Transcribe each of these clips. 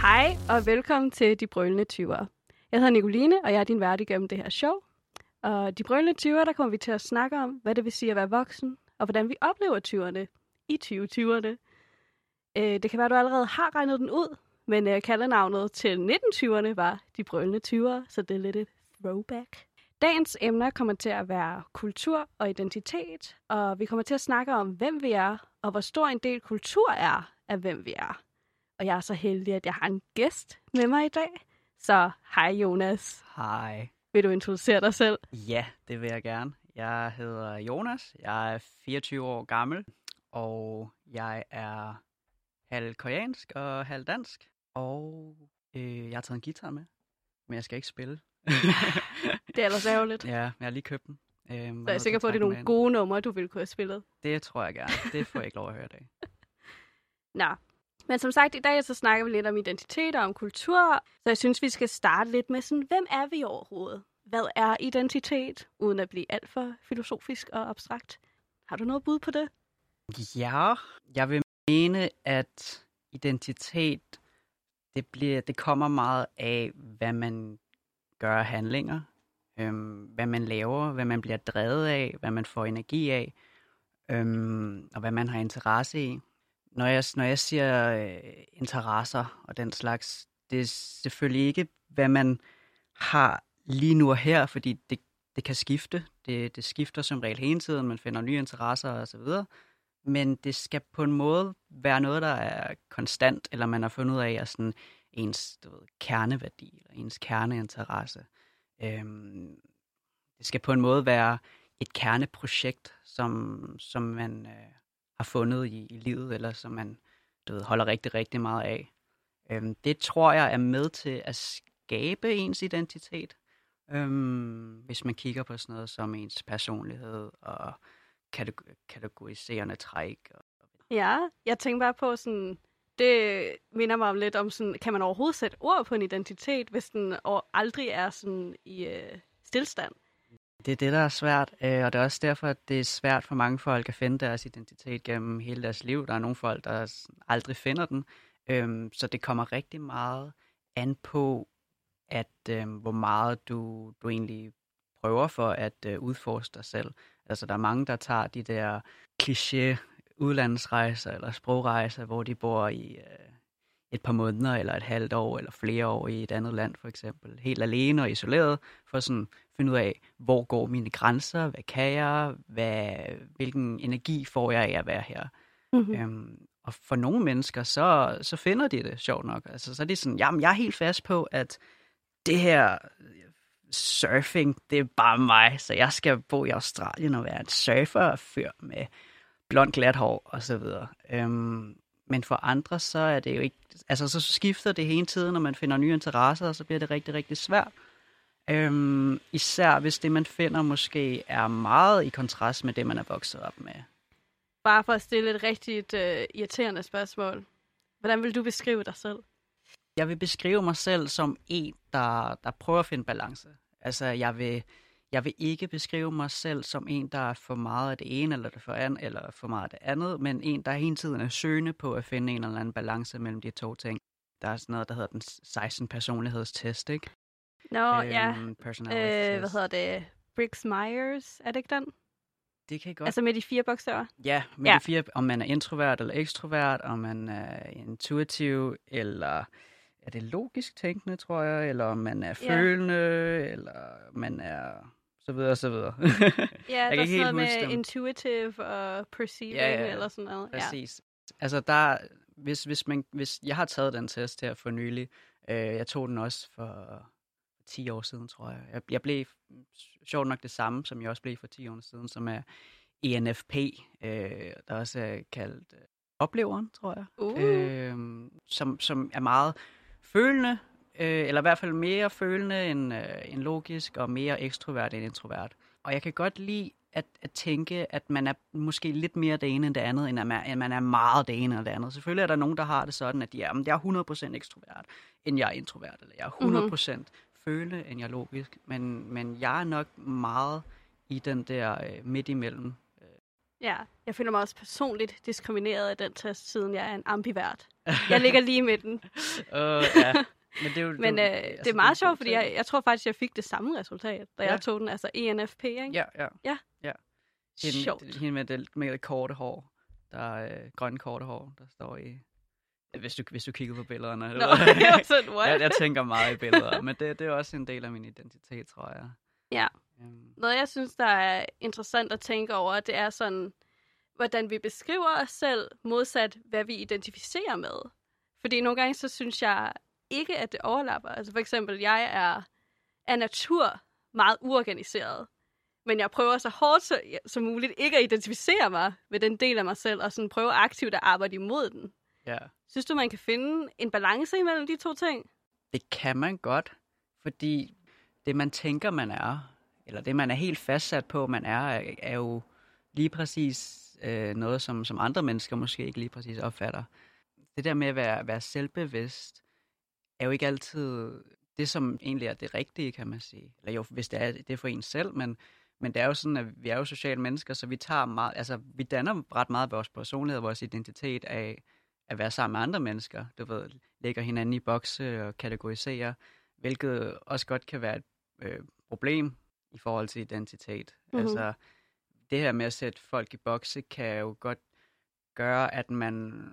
Hej og velkommen til De Brølende 20'ere. Jeg hedder Nicoline, og jeg er din vært igennem det her show. Og De Brølende 20'ere, der kommer vi til at snakke om, hvad det vil sige at være voksen, og hvordan vi oplever 20'erne i 2020'erne. Øh, det kan være, at du allerede har regnet den ud, men øh, kaldenavnet til 1920'erne var De Brølende 20'ere, så det er lidt et throwback. Dagens emner kommer til at være kultur og identitet, og vi kommer til at snakke om, hvem vi er, og hvor stor en del kultur er af, hvem vi er. Og jeg er så heldig, at jeg har en gæst med mig i dag. Så hej Jonas. Hej. Vil du introducere dig selv? Ja, det vil jeg gerne. Jeg hedder Jonas. Jeg er 24 år gammel, og jeg er halv koreansk og halv dansk. Og øh, jeg har taget en guitar med, men jeg skal ikke spille. det er ellers ærgerligt. Ja, jeg har lige købt den. Øh, så jeg er sikker på, at det er nogle gode numre, du vil kunne have spillet. Det tror jeg gerne. Det får jeg ikke lov at høre i dag. Nå, men som sagt, i dag så snakker vi lidt om identitet og om kultur. Så jeg synes, vi skal starte lidt med sådan, hvem er vi overhovedet? Hvad er identitet, uden at blive alt for filosofisk og abstrakt? Har du noget bud på det? Ja, jeg vil mene, at identitet, det, bliver, det kommer meget af, hvad man gør af handlinger, øhm, hvad man laver, hvad man bliver drevet af, hvad man får energi af, øhm, og hvad man har interesse i når jeg, når jeg siger øh, interesser og den slags, det er selvfølgelig ikke, hvad man har lige nu og her, fordi det, det kan skifte. Det, det skifter som regel hele tiden, man finder nye interesser og så videre. Men det skal på en måde være noget, der er konstant, eller man har fundet ud af, at sådan ens du ved, kerneværdi, eller ens kerneinteresse. Øhm, det skal på en måde være et kerneprojekt, som, som man øh, har fundet i, i livet, eller som man du ved, holder rigtig, rigtig meget af. Øhm, det tror jeg er med til at skabe ens identitet, øhm, hvis man kigger på sådan noget som ens personlighed og kategoriserende træk. Og... Ja, jeg tænker bare på sådan, det minder mig om lidt om sådan, kan man overhovedet sætte ord på en identitet, hvis den aldrig er sådan i øh, stillstand? Det er det, der er svært, øh, og det er også derfor, at det er svært for mange folk at finde deres identitet gennem hele deres liv. Der er nogle folk, der aldrig finder den, øhm, så det kommer rigtig meget an på, at øhm, hvor meget du, du egentlig prøver for at øh, udforske dig selv. Altså, der er mange, der tager de der kliché udlandsrejser eller sprogrejser, hvor de bor i øh, et par måneder eller et halvt år eller flere år i et andet land for eksempel, helt alene og isoleret, for sådan finde ud af, hvor går mine grænser, hvad kan jeg, hvad, hvilken energi får jeg af at være her. Mm-hmm. Øhm, og for nogle mennesker, så, så finder de det sjovt nok. Altså, så er de sådan, jamen jeg er helt fast på, at det her surfing, det er bare mig, så jeg skal bo i Australien og være en surfer fyr med blond glat hår og så videre. Øhm, men for andre, så er det jo ikke... Altså, så skifter det hele tiden, når man finder nye interesser, og så bliver det rigtig, rigtig svært. Øhm, især hvis det, man finder, måske er meget i kontrast med det, man er vokset op med. Bare for at stille et rigtig uh, irriterende spørgsmål. Hvordan vil du beskrive dig selv? Jeg vil beskrive mig selv som en, der, der prøver at finde balance. Altså, jeg vil, jeg vil ikke beskrive mig selv som en, der er for meget af det ene, eller, det for, an, eller for meget af det andet, men en, der hele tiden er søgende på at finde en eller anden balance mellem de to ting. Der er sådan noget, der hedder den 16 personlighedstest, ikke? Nå, øhm, ja. Øh, hvad hedder det? Briggs Myers, er det ikke den? Det kan godt. Altså med de fire bogstaver? Ja, med ja. de fire, om man er introvert eller ekstrovert, om man er intuitiv, eller er det logisk tænkende, tror jeg, eller om man er ja. følende, eller man er så videre, så videre. ja, jeg der er sådan noget med dem. intuitive og perceiving, ja, ja, eller sådan noget. Præcis. Ja. Altså, der, hvis, hvis, man, hvis jeg har taget den test her for nylig, øh, jeg tog den også for 10 år siden, tror jeg. Jeg, jeg blev sjovt nok det samme, som jeg også blev for 10 år siden, som er ENFP, øh, der også er kaldt øh, opleveren, tror jeg. Uh. Øh, som, som er meget følende, øh, eller i hvert fald mere følende end, øh, end logisk, og mere ekstrovert end introvert. Og jeg kan godt lide at, at tænke, at man er måske lidt mere det ene end det andet, end at man, at man er meget det ene end det andet. Selvfølgelig er der nogen, der har det sådan, at de er, jeg er 100% ekstrovert, end jeg er introvert, eller jeg er 100% mm-hmm. følende, end jeg er logisk. Men, men jeg er nok meget i den der øh, midt imellem. Ja, jeg føler mig også personligt diskrimineret af den test, siden jeg er en ambivert. Jeg ligger lige i midten. uh, ja. Men, det er, jo, Men det, øh, jo- det altså, er meget sjovt, fordi jeg, jeg tror faktisk, jeg fik det samme resultat, da Ja. jeg tog den, altså ENFP, ikke? Ja, ja. Ja. ja. Hende, Sjovt. hende med det, med det korte hår. Der er øh, grønne korte hår, der står i... Hvis du, hvis du kigger på billederne. Nå, jeg sådan, what? jeg, jeg tænker meget i billeder, men det, det er også en del af min identitet, tror jeg. Ja. Øhm, Noget, jeg synes, der er interessant at tænke over, det er sådan, hvordan vi beskriver os selv, modsat hvad vi identificerer med. Fordi nogle gange, så synes jeg ikke, at det overlapper. Altså for eksempel, jeg er af natur meget uorganiseret. Men jeg prøver så hårdt så, som muligt ikke at identificere mig med den del af mig selv, og sådan prøve aktivt at arbejde imod den. ja. Synes du, man kan finde en balance imellem de to ting? Det kan man godt, fordi det, man tænker, man er, eller det, man er helt fastsat på, man er, er, jo lige præcis øh, noget, som, som andre mennesker måske ikke lige præcis opfatter. Det der med at være, være selvbevidst, er jo ikke altid det, som egentlig er det rigtige, kan man sige. Eller jo, hvis det er, det er for en selv, men, men det er jo sådan, at vi er jo sociale mennesker, så vi tager meget, altså vi danner ret meget vores personlighed, vores identitet af at være sammen med andre mennesker. Du ved, lægger hinanden i bokse og kategoriserer, hvilket også godt kan være et øh, problem i forhold til identitet. Mhm. Mm-hmm. Altså, det her med at sætte folk i bokse kan jo godt gøre, at man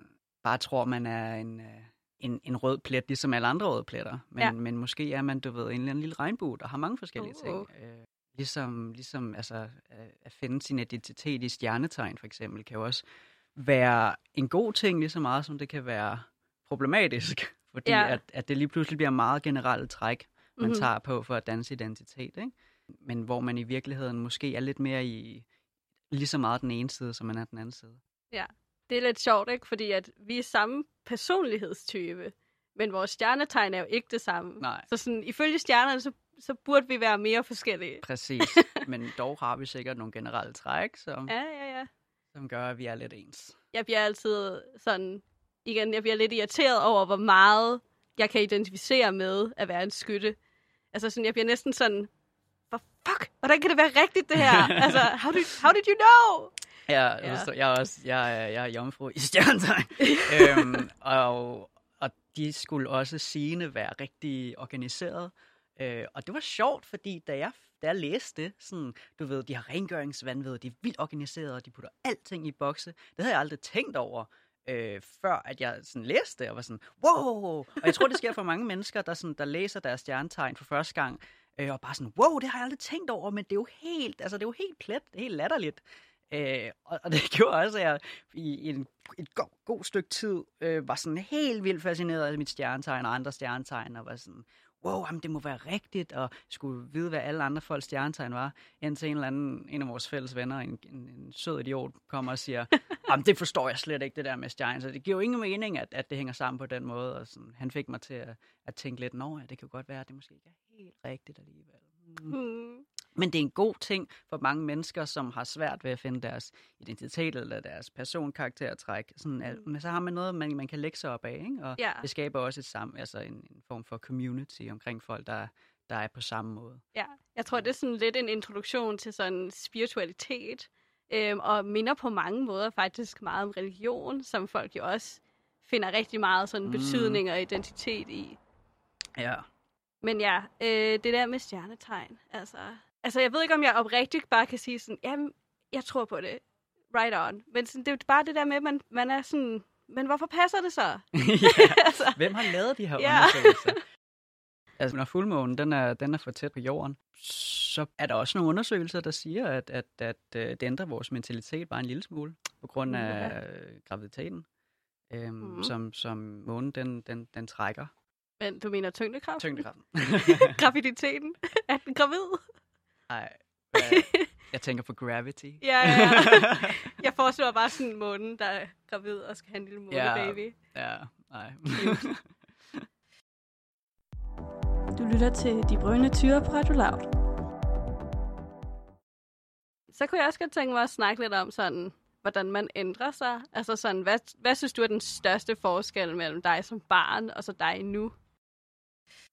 bare tror, man er en, øh, en, en rød plet, ligesom alle andre røde pletter. Men, Ja. ja. men måske er man, du ved, en eller anden lille regnbue, der har mange forskellige Uh. ting. Øh, ligesom, ligesom altså, øh, at finde sin identitet i stjernetegn, for eksempel, kan jo også være en god ting, lige så meget som det kan være problematisk. Fordi Ja. ja. at, at det lige pludselig bliver meget generelt træk, man Mhm. mm-hmm. tager på for at danse identitet. Ikke? Men hvor man i virkeligheden måske er lidt mere i lige så meget den ene side, som man er den anden side. Det er lidt sjovt, ikke? Fordi at vi er samme personlighedstype, men vores stjernetegn er jo ikke det samme. Nej, Så sådan, ifølge stjernerne, så, så burde vi være mere forskellige. præcis. Men dog har vi sikkert nogle generelle træk, som, Ja, ja, ja. som gør, at vi er lidt ens. Jeg bliver altid sådan, igen, jeg bliver lidt irriteret over, hvor meget jeg kan identificere med at være en skytte. Altså sådan, jeg bliver næsten sådan, for fuck, hvordan kan det være rigtigt det her? altså, how did, how did you know? Ja, Ja. ja. jeg er også jeg er, jeg er jomfru i stjernetegn. øhm, og, og de skulle også sigende være rigtig organiseret. Øh, og det var sjovt, fordi da jeg, da jeg læste det, sådan, du ved, de har rengøringsvandved, de er vildt organiseret, og de putter alting i bokse. Det havde jeg aldrig tænkt over, øh, før at jeg sådan læste det, og var sådan, wow! Og jeg tror, det sker for mange mennesker, der, sådan, der læser deres stjernetegn for første gang, øh, og bare sådan, wow, det har jeg aldrig tænkt over, men det er jo helt, altså det er jo helt plet, det er helt latterligt. Øh, og, og det gjorde også, at jeg i, en, et god, god stykke tid øh, var sådan helt vildt fascineret af mit stjernetegn og andre stjernetegn, og var sådan, wow, jamen, det må være rigtigt, og skulle vide, hvad alle andre folks stjernetegn var, indtil en eller anden, en af vores fælles venner, en, en, en sød idiot, kommer og siger, jamen, det forstår jeg slet ikke, det der med stjerner, så det giver jo ingen mening, at, at det hænger sammen på den måde, og sådan, han fik mig til at, at tænke lidt, nå ja, det kan jo godt være, at det måske ikke er helt rigtigt alligevel. Mm. Men det er en god ting for mange mennesker, som har svært ved at finde deres identitet eller deres personkaraktertræk. Sådan, at, men så har man noget, man, man kan lægge sig op af, ikke? og Ja. det skaber også et sam, altså en, en form for community omkring folk, der, der er på samme måde. Ja, jeg tror, det er sådan lidt en introduktion til sådan spiritualitet, øhm, og minder på mange måder faktisk meget om religion, som folk jo også finder rigtig meget sådan Mm. betydning og identitet i. Ja. Men ja, øh, det der med stjernetegn, altså... Altså, jeg ved ikke, om jeg oprigtigt bare kan sige sådan, jamen, jeg tror på det. Right on. Men sådan, det er bare det der med, at man, man er sådan, men hvorfor passer det så? ja. altså, Hvem har lavet de her Ja. undersøgelser? Altså, når fuldmånen den er, den er for tæt på jorden, så er der også nogle undersøgelser, der siger, at, at, at, øh, det ændrer vores mentalitet bare en lille smule, på grund af øh, graviditeten, øhm, mm. som, som månen den, den, den trækker. men du mener tyngdekraft? Tyngdekraften. Graviditeten? er den gravid? Nej, jeg tænker på gravity. Ja, ja, ja. Jeg forestiller bare sådan en måne, der er gravid og skal have en lille månebaby. Ja, nej. Du lytter til De Brønde Tyre på Radio Loud. Så kunne jeg også godt tænke mig at snakke lidt om sådan, hvordan man ændrer sig. Altså sådan, hvad, hvad synes du er den største forskel mellem dig som barn og så dig nu?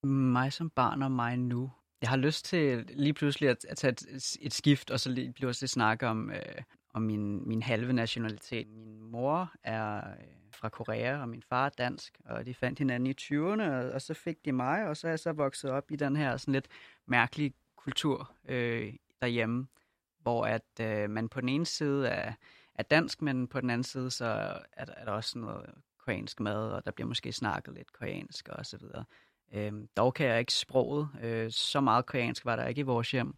mig som barn og mig nu. Jeg har lyst til lige pludselig at, at tage et, et skift, og så lige pludselig snakke om, øh, om min, min halve nationalitet. Min mor er øh, fra Korea, og min far er dansk, og de fandt hinanden i 20'erne, og, og så fik de mig, og så er jeg så vokset op i den her sådan lidt mærkelige kultur øh, derhjemme, hvor at øh, man på den ene side er, er dansk, men på den anden side så er er der også noget koreansk mad, og der bliver måske snakket lidt koreansk og så videre. Øhm, dog kan jeg ikke sproget. Øh, så meget koreansk var der ikke i vores hjem.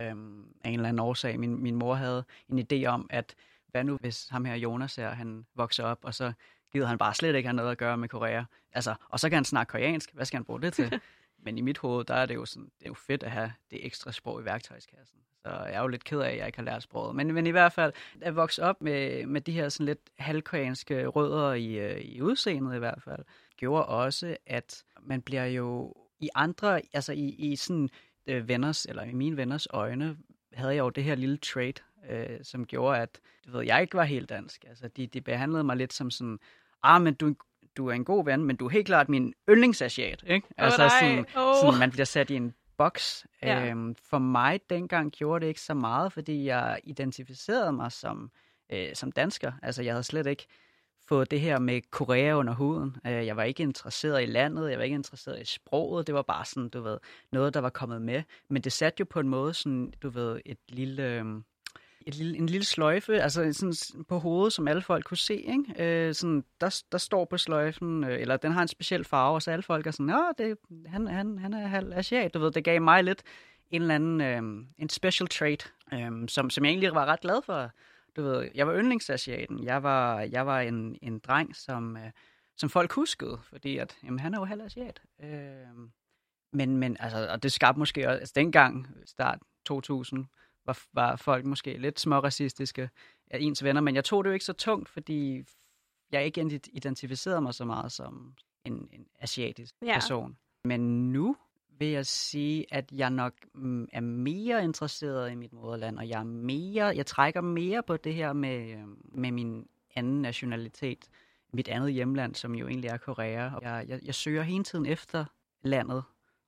Øhm, af en eller anden årsag. Min, min mor havde en idé om, at hvad nu hvis ham her Jonas her, han vokser op, og så gider han bare slet ikke have noget at gøre med Korea. Altså, og så kan han snakke koreansk. Hvad skal han bruge det til? Men i mit hoved, der er det jo, sådan, det er jo fedt at have det ekstra sprog i værktøjskassen. Så jeg er jo lidt ked af, at jeg ikke har lært sproget. Men, men i hvert fald, at vokse op med, med de her sådan lidt halvkoreanske rødder i, øh, i udseendet i hvert fald, gjorde også, at man bliver jo i andre, altså i, i sådan øh, venners, eller i mine venners øjne, havde jeg jo det her lille trait, øh, som gjorde, at du ved, jeg ikke var helt dansk. Altså, de, de behandlede mig lidt som sådan, ah, men du, du er en god ven, men du er helt klart min yndlingsasiat, ikke? Oh, altså, nej. sådan, Oh. sådan, man bliver sat i en boks. Ja. Øhm, for mig dengang gjorde det ikke så meget, fordi jeg identificerede mig som, øh, som dansker. Altså, jeg havde slet ikke få det her med Korea under huden. Øh, jeg var ikke interesseret i landet, jeg var ikke interesseret i sproget. Det var bare sådan, du ved, noget, der var kommet med. Men det satte jo på en måde sådan, du ved, et lille... Øhm, et lille, en lille sløjfe, altså sådan på hovedet, som alle folk kunne se. Ikke? Øh, sådan, der, der står på sløjfen, øh, eller den har en speciel farve, og så alle folk er sådan, Nå, det, han, han, han er halv asiat. Du ved, det gav mig lidt en eller anden øh, en special trait, øh, som, som jeg egentlig var ret glad for. Du ved, jeg var yndlingsasiaten. Jeg var, jeg var en, en dreng, som, øh, som folk huskede, fordi at, jamen, han er jo halv asiat. Øh, men, men altså, og det skabte måske også, altså dengang, start 2000, var, var folk måske lidt småracistiske af ens venner, men jeg tog det jo ikke så tungt, fordi jeg ikke ident- identificerede mig så meget som en, en asiatisk ja. person. Men nu vil jeg sige, at jeg nok mm, er mere interesseret i mit moderland, og jeg er mere, jeg trækker mere på det her med, øh, med min anden nationalitet, mit andet hjemland, som jo egentlig er Korea. Og Jeg, jeg, jeg søger hele tiden efter landet,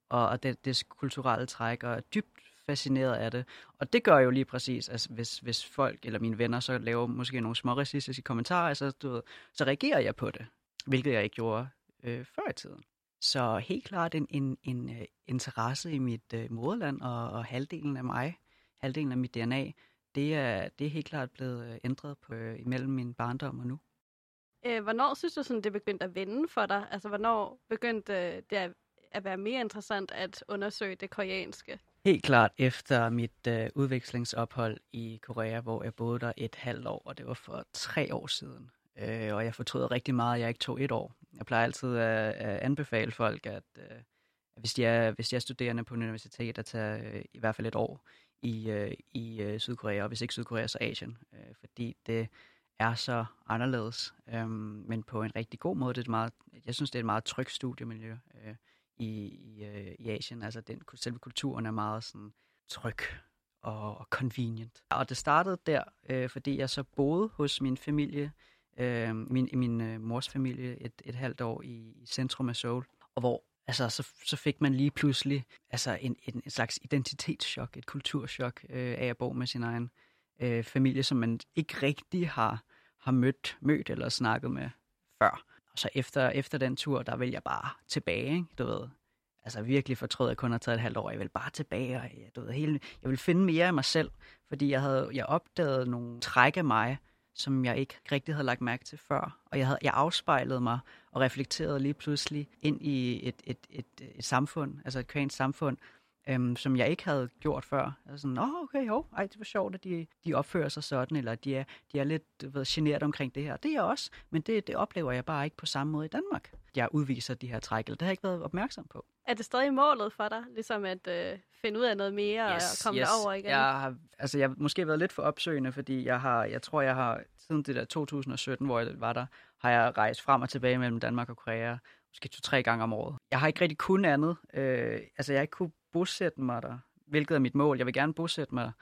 og, og det, det kulturelle træk, og er dybt fascineret af det. Og det gør jo lige præcis, at hvis, hvis folk eller mine venner så laver måske nogle små racistiske kommentarer, så, du så reagerer jeg på det, hvilket jeg ikke gjorde øh, før i tiden. Så helt klart en, en, en uh, interesse i mit uh, moderland og, og halvdelen af mig, halvdelen af mit DNA, det er, det er helt klart blevet uh, ændret på, uh, imellem min barndom og nu. Øh, hvornår synes du, sådan, det begyndte at vende for dig? Altså, hvornår begyndte øh, det at, at være mere interessant at undersøge det koreanske? Helt klart efter mit øh, udvekslingsophold i Korea, hvor jeg boede der et halvt år, og det var for tre år siden. Øh, og jeg fortryder rigtig meget, at jeg ikke tog et år. Jeg plejer altid at, at anbefale folk, at øh, at hvis, de er, hvis de er studerende på en universitet, at tage øh, i hvert fald et år i, øh, i Sydkorea, og hvis ikke Sydkorea, så Asien. Fordi det er så anderledes, øhm, men på en rigtig god måde. Det er et meget, jeg synes, det er et meget trygt studiemiljø. I, i, i Asien. Altså den, selve kulturen er meget sådan tryg og, og convenient. Og det startede der, øh, fordi jeg så boede hos min familie, øh, min, min øh, mors familie, et, et halvt år i, i centrum af Seoul, og hvor altså, så, så fik man lige pludselig altså en, en, en slags identitetschok, et kulturschok øh, af at bo med sin egen øh, familie, som man ikke rigtig har, har mødt, mødt eller snakket med før. Og så efter, efter den tur, der vil jeg bare tilbage, ikke? du ved. Altså virkelig fortrød, at jeg kun har taget et halvt år. Jeg vil bare tilbage, og jeg, du ved, hele, jeg vil finde mere af mig selv, fordi jeg havde jeg opdaget nogle træk af mig, som jeg ikke rigtig havde lagt mærke til før. Og jeg, havde, jeg afspejlede mig og reflekterede lige pludselig ind i et, et, et, et samfund, altså et koreansk samfund, øhm, som jeg ikke havde gjort før. Var sådan, åh, okay, jo, ej, det var sjovt, at de, de opfører sig sådan, eller de er, de er lidt ved, generet omkring det her. Det er jeg også, men det, det oplever jeg bare ikke på samme måde i Danmark. Jeg udviser de her træk, eller det har jeg ikke været opmærksom på. Er det stadig målet for dig, ligesom at øh, finde ud af noget mere og komme derover igen? Jeg har, altså, jeg har måske været lidt for opsøgende, fordi jeg har, jeg tror, jeg har, siden det der 2017, hvor jeg var der, har jeg rejst frem og tilbage mellem Danmark og Korea, måske to-tre gange om året. Jeg har ikke rigtig kun andet. Øh, altså, jeg har ikke kunne bosætte mig der, hvilket er mit mål. Jeg vil gerne bosætte mig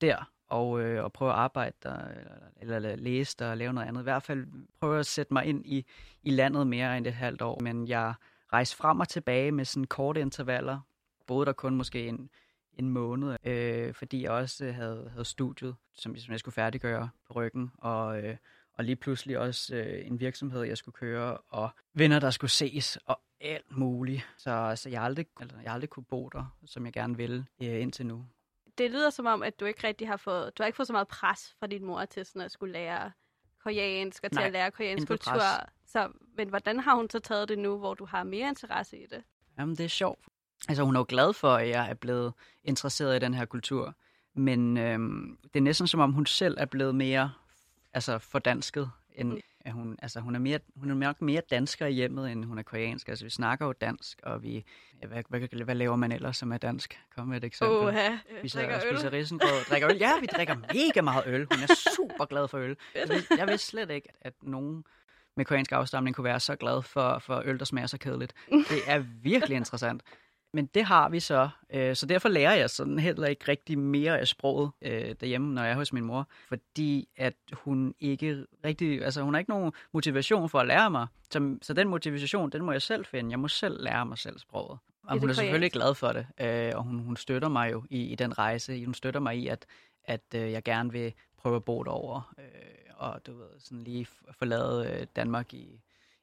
der, og, øh, og prøve at arbejde der, eller, eller læse der, og lave noget andet. I hvert fald prøve at sætte mig ind i, i landet mere end et halvt år. Men jeg rejste frem og tilbage med sådan korte intervaller. Boede der kun måske en, en måned, øh, fordi jeg også havde, havde studiet, som, som jeg skulle færdiggøre på ryggen. Og, øh, og lige pludselig også øh, en virksomhed, jeg skulle køre, og venner, der skulle ses, og alt muligt. Så, så jeg, aldrig, altså, jeg aldrig kunne bo der, som jeg gerne ville øh, indtil nu. Det lyder som om, at du ikke rigtig har fået, du har ikke fået så meget pres fra din mor til sådan at skulle lære koreansk og til Nej, at lære koreansk kultur. pres. Så, men hvordan har hun så taget det nu, hvor du har mere interesse i det? Jamen, det er sjovt. Altså, hun er jo glad for, at jeg er blevet interesseret i den her kultur. Men øhm, det er næsten som om, hun selv er blevet mere altså, fordansket, end Mm. at hun, altså, hun, er mere, hun er nok mere dansker i hjemmet, end hun er koreansk. Altså, vi snakker jo dansk, og vi... Ja, hvad, hvad, hvad laver man ellers, som er dansk? Kom med et eksempel. Åh, ja. Spiser, Drikker øl. spiser risengrød, drikker øl. Ja, vi drikker mega meget øl. Hun er super glad for øl. Jeg jeg vidste slet ikke, at nogen med koreansk afstamning kunne være så glad for, for øl, der smager så kedeligt. Det er virkelig interessant. Men det har vi så, øh, så derfor lærer jeg sådan heller ikke rigtig mere af sproget øh, derhjemme, når jeg er hos min mor, fordi at hun ikke rigtig, altså hun har ikke nogen motivation for at lære mig, så, så den motivation, den må jeg selv finde. Jeg må selv lære mig selv sproget. Og det hun er selvfølgelig glad for det, øh, og hun, hun støtter mig jo i, i den rejse. Hun støtter mig i, at, at øh, jeg gerne vil prøve at bo derovre, øh, og du ved, sådan lige forlade øh, Danmark i,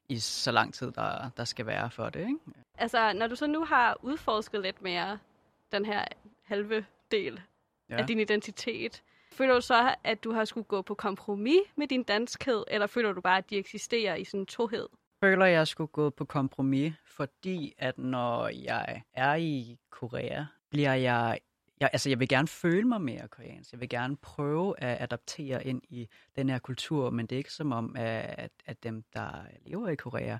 i så lang tid, der, der skal være for det. Ikke? Altså, når du så nu har udforsket lidt mere den her halve del ja. af din identitet, føler du så, at du har skulle gå på kompromis med din danskhed, eller føler du bare, at de eksisterer i sådan en tohed? føler, jeg skulle gå på kompromis, fordi at når jeg er i Korea, bliver jeg, jeg... Altså, jeg vil gerne føle mig mere koreansk. Jeg vil gerne prøve at adaptere ind i den her kultur, men det er ikke som om, at, at dem, der lever i Korea,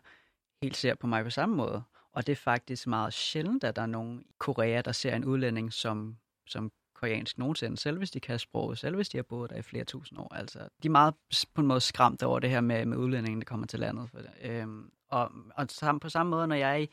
helt ser på mig på samme måde. Og det er faktisk meget sjældent, at der er nogen i Korea, der ser en udlænding som, som koreansk nogensinde, selv hvis de kan sproget, selv hvis de har boet der i flere tusind år. Altså, de er meget på en måde skræmt over det her med, med udlændingen, der kommer til landet. For det. Øhm, og, og sam, på samme måde, når jeg er i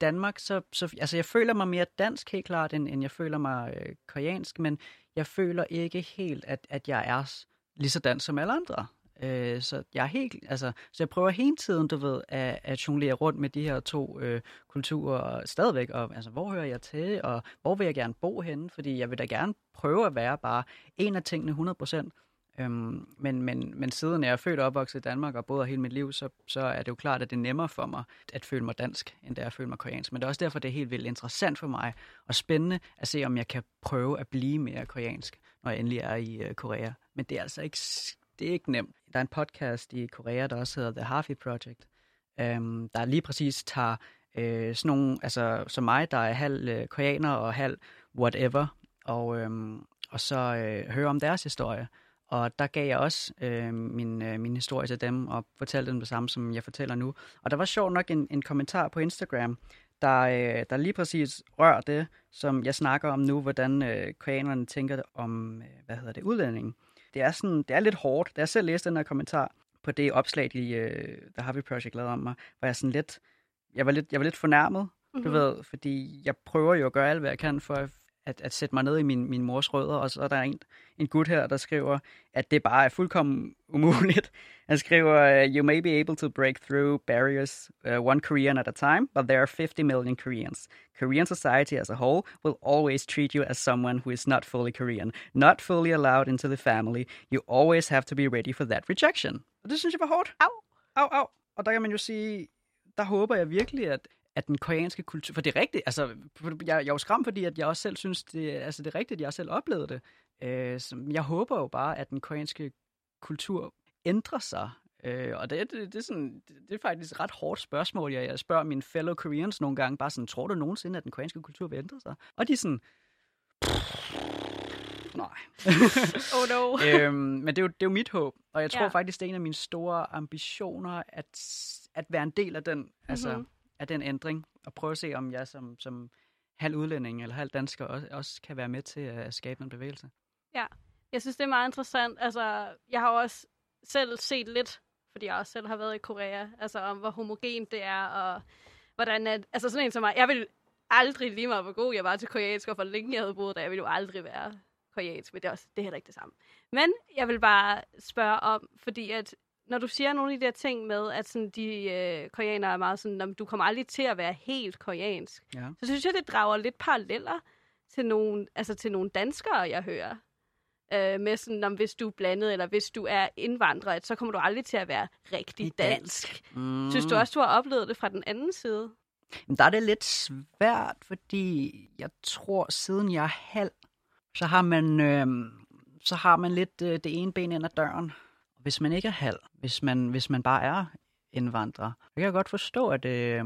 Danmark, så, så altså, jeg føler mig mere dansk helt klart, end, end jeg føler mig øh, koreansk, men jeg føler ikke helt, at, at jeg er lige så dansk som alle andre. Øh, så jeg er helt, altså, så jeg prøver hele tiden, du ved, at, at jonglere rundt med de her to øh, kulturer stadigvæk, og altså, hvor hører jeg til, og hvor vil jeg gerne bo henne, fordi jeg vil da gerne prøve at være bare en af tingene 100%, Øhm, men, men, men siden jeg er født og opvokset i Danmark og boet hele mit liv, så, så er det jo klart, at det er nemmere for mig at føle mig dansk, end det er at føle mig koreansk. Men det er også derfor, det er helt vildt interessant for mig og spændende at se, om jeg kan prøve at blive mere koreansk, når jeg endelig er i øh, Korea. Men det er altså ikke, det er ikke nemt. Der er en podcast i Korea, der også hedder The Harvey Project, øhm, der lige præcis tager øh, sådan nogle, altså som mig, der er halv øh, koreaner og halv whatever, og, øhm, og så øh, høre om deres historie. Og der gav jeg også øh, min, øh, min historie til dem og fortalte dem det samme, som jeg fortæller nu. Og der var sjovt nok en, en kommentar på Instagram, der, øh, der lige præcis rører det, som jeg snakker om nu, hvordan øh, koreanerne tænker om, øh, hvad hedder det, udlændingen. Det er, sådan, det er lidt hårdt. Da jeg selv læste den her kommentar på det opslag, de, øh, The Harvey Project lavede om mig, var jeg sådan lidt, jeg var lidt, jeg var lidt fornærmet, mm-hmm. du ved, fordi jeg prøver jo at gøre alt, hvad jeg kan for at, at, at sætte mig ned i min, min mors rødder, og så er der en, en gut her, der skriver, at det bare er fuldkommen umuligt. Han skriver, you may be able to break through barriers uh, one Korean at a time, but there are 50 million Koreans. Korean society as a whole will always treat you as someone who is not fully Korean, not fully allowed into the family. You always have to be ready for that rejection. Og det synes jeg var hårdt. Au, au, au. Og der kan man jo sige, der håber jeg virkelig, at, at den koreanske kultur, for det er rigtigt, altså, jeg, jeg er jo skræmt, fordi at jeg også selv synes, det, altså, det er rigtigt, jeg har selv oplevet det. Øh, så jeg håber jo bare, at den koreanske kultur ændrer sig. Øh, og det, det, det, er sådan, det, er faktisk et ret hårdt spørgsmål. Jeg, jeg spørger mine fellow Koreans nogle gange, bare sådan, tror du nogensinde, at den koreanske kultur vil ændre sig? Og de er sådan, nej. Oh no. øhm, men det er, jo, det er jo mit håb, og jeg tror Ja. faktisk, det er en af mine store ambitioner, at, at være en del af den, mm-hmm. altså, Mhm af den ændring, og prøve at se, om jeg som, som halv udlænding eller halv dansker også, også kan være med til at skabe en bevægelse. Ja, Jeg synes, det er meget interessant. Altså, jeg har også selv set lidt, fordi jeg også selv har været i Korea, altså om hvor homogen det er, og hvordan at, altså sådan en som mig, jeg vil aldrig lige meget, hvor god jeg var til koreansk, og hvor længe jeg havde boet der, jeg ville jo aldrig være koreansk, men det er, også, det er heller ikke det samme. Men jeg vil bare spørge om, fordi at når du siger nogle af de der ting med, at sådan, de øh, koreanere er meget sådan, "Nå, du kommer aldrig til at være helt koreansk, Ja. så synes jeg, det drager lidt paralleller til nogle, altså til nogle danskere, jeg hører. øh, med sådan, om hvis du er blandet, eller hvis du er indvandrer, at så kommer du aldrig til at være rigtig dansk. Mm. Synes du også, du har oplevet det fra den anden side? Men der er det lidt svært, fordi jeg tror, siden jeg er halv, så har man, øh, så har man lidt øh, det ene ben ind ad døren. Hvis man ikke er halv, hvis man, hvis man bare er indvandrer, så kan jeg godt forstå, at, øh,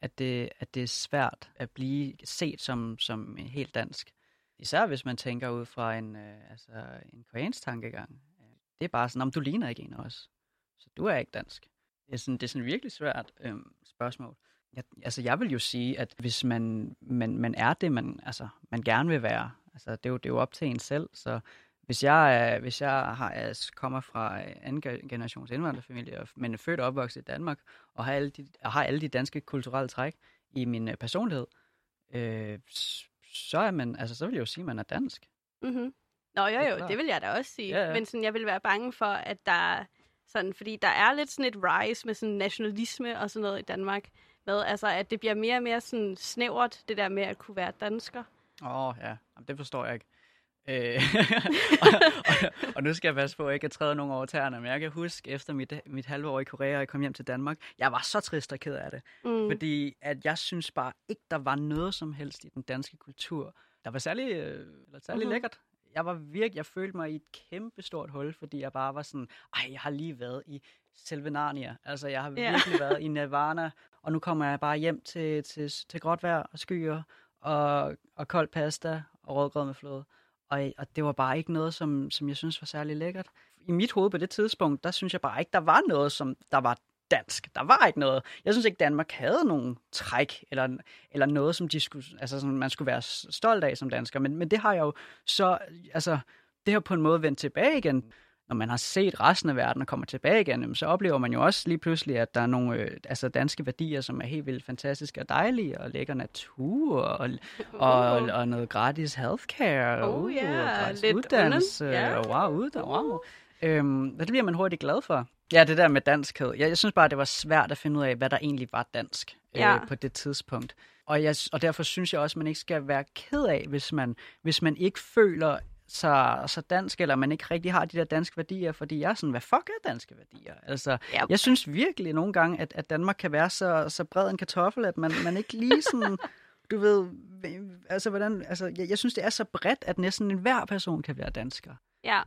at, det, at det er svært at blive set som, som helt dansk. Især hvis man tænker ud fra en, øh, altså en koreansk tankegang. Det er bare sådan, om du ligner ikke en af os. Så du er ikke dansk. Det er sådan, det er sådan virkelig svært øh, spørgsmål. Jeg, altså jeg vil jo sige, at hvis man, man, man er det, man, altså, man gerne vil være, altså det er, jo, det er jo op til en selv, så hvis jeg, er, hvis jeg har, altså, kommer fra anden generations indvandrerfamilie, men er født og opvokset i Danmark, og har alle de, og har alle de danske kulturelle træk i min øh, personlighed, øh, så er man, altså så vil jeg jo sige, at man er dansk. Mm-hmm. Nå jo jo, det vil jeg da også sige. Ja, ja. Men sådan, jeg vil være bange for, at der sådan, fordi der er lidt sådan et rise med sådan nationalisme og sådan noget i Danmark, med altså, at det bliver mere og mere sådan snævert, det der med at kunne være dansker. Åh oh, ja, Jamen, det forstår jeg ikke. Øh, og, og, og nu skal jeg passe på, at jeg ikke at træde nogen over tæerne, men jeg kan huske, efter mit, mit halve år i Korea, og jeg kom hjem til Danmark, jeg var så trist og ked af det. Mm. Fordi at jeg synes bare ikke, der var noget som helst i den danske kultur, der var særlig, øh, eller særlig mm-hmm. lækkert. Jeg var virkelig, jeg følte mig i et kæmpe stort hul, fordi jeg bare var sådan, ej, jeg har lige været i selve Narnia. Altså, jeg har yeah. virkelig været i Nirvana, og nu kommer jeg bare hjem til, til, til gråt vejr og skyer, og, og kold pasta og rødgrød med fløde. Og, og det var bare ikke noget, som, som jeg synes var særlig lækkert. I mit hoved på det tidspunkt, der synes jeg bare ikke, der var noget, som der var dansk. Der var ikke noget. Jeg synes ikke, Danmark havde nogen træk, eller, eller noget, som, de skulle, altså, som man skulle være stolt af som dansker. Men, men det har jeg jo så, altså, det har på en måde vendt tilbage igen når man har set resten af verden og kommer tilbage igen, så oplever man jo også lige pludselig, at der er nogle øh, altså danske værdier, som er helt vildt fantastiske og dejlige, og lækker natur, og, og, og, og noget gratis healthcare, oh, uh, yeah. og gratis Lidt uddannelse, yeah. og wow, uddannelse, wow. Øhm, det bliver man hurtigt glad for. Ja, det der med danskhed. Jeg, jeg synes bare, det var svært at finde ud af, hvad der egentlig var dansk øh, ja. på det tidspunkt. Og, jeg, og derfor synes jeg også, at man ikke skal være ked af, hvis man, hvis man ikke føler, så, så dansk, eller man ikke rigtig har de der danske værdier, fordi jeg er sådan, hvad fuck er danske værdier? Altså, yep. jeg synes virkelig nogle gange, at, at Danmark kan være så, så bred en kartoffel, at man, man ikke lige sådan, du ved, altså, hvordan, altså, jeg, jeg synes, det er så bredt, at næsten enhver person kan være dansker. Ja,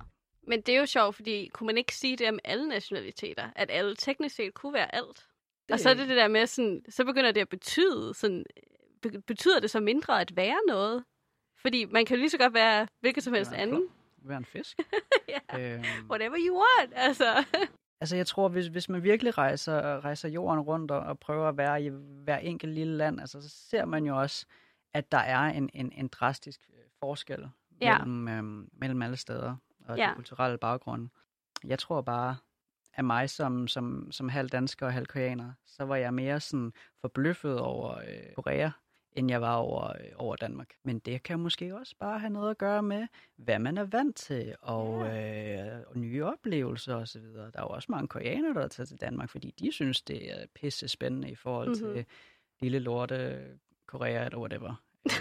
men det er jo sjovt, fordi kunne man ikke sige det om alle nationaliteter, at alle teknisk set kunne være alt? Det... Og så er det det der med, sådan, så begynder det at betyde, sådan, betyder det så mindre at være noget? Fordi man kan lige så godt være hvilket som helst anden. Være en fisk. ja. øhm. Whatever you want, altså. altså jeg tror, hvis, hvis man virkelig rejser, rejser jorden rundt og, og prøver at være i hver enkelt lille land, altså, så ser man jo også, at der er en, en, en drastisk øh, forskel ja. mellem, øhm, mellem alle steder og ja. de kulturelle baggrunde. Jeg tror bare, af mig som, som, som halv dansker og halv koreaner, så var jeg mere sådan forbløffet over øh, Korea, end jeg var over, øh, over Danmark. Men det kan måske også bare have noget at gøre med, hvad man er vant til, og, ja. øh, og nye oplevelser osv. Der er jo også mange koreanere, der er taget til Danmark, fordi de synes, det er pisse spændende i forhold mm-hmm. til lille lorte Korea eller whatever.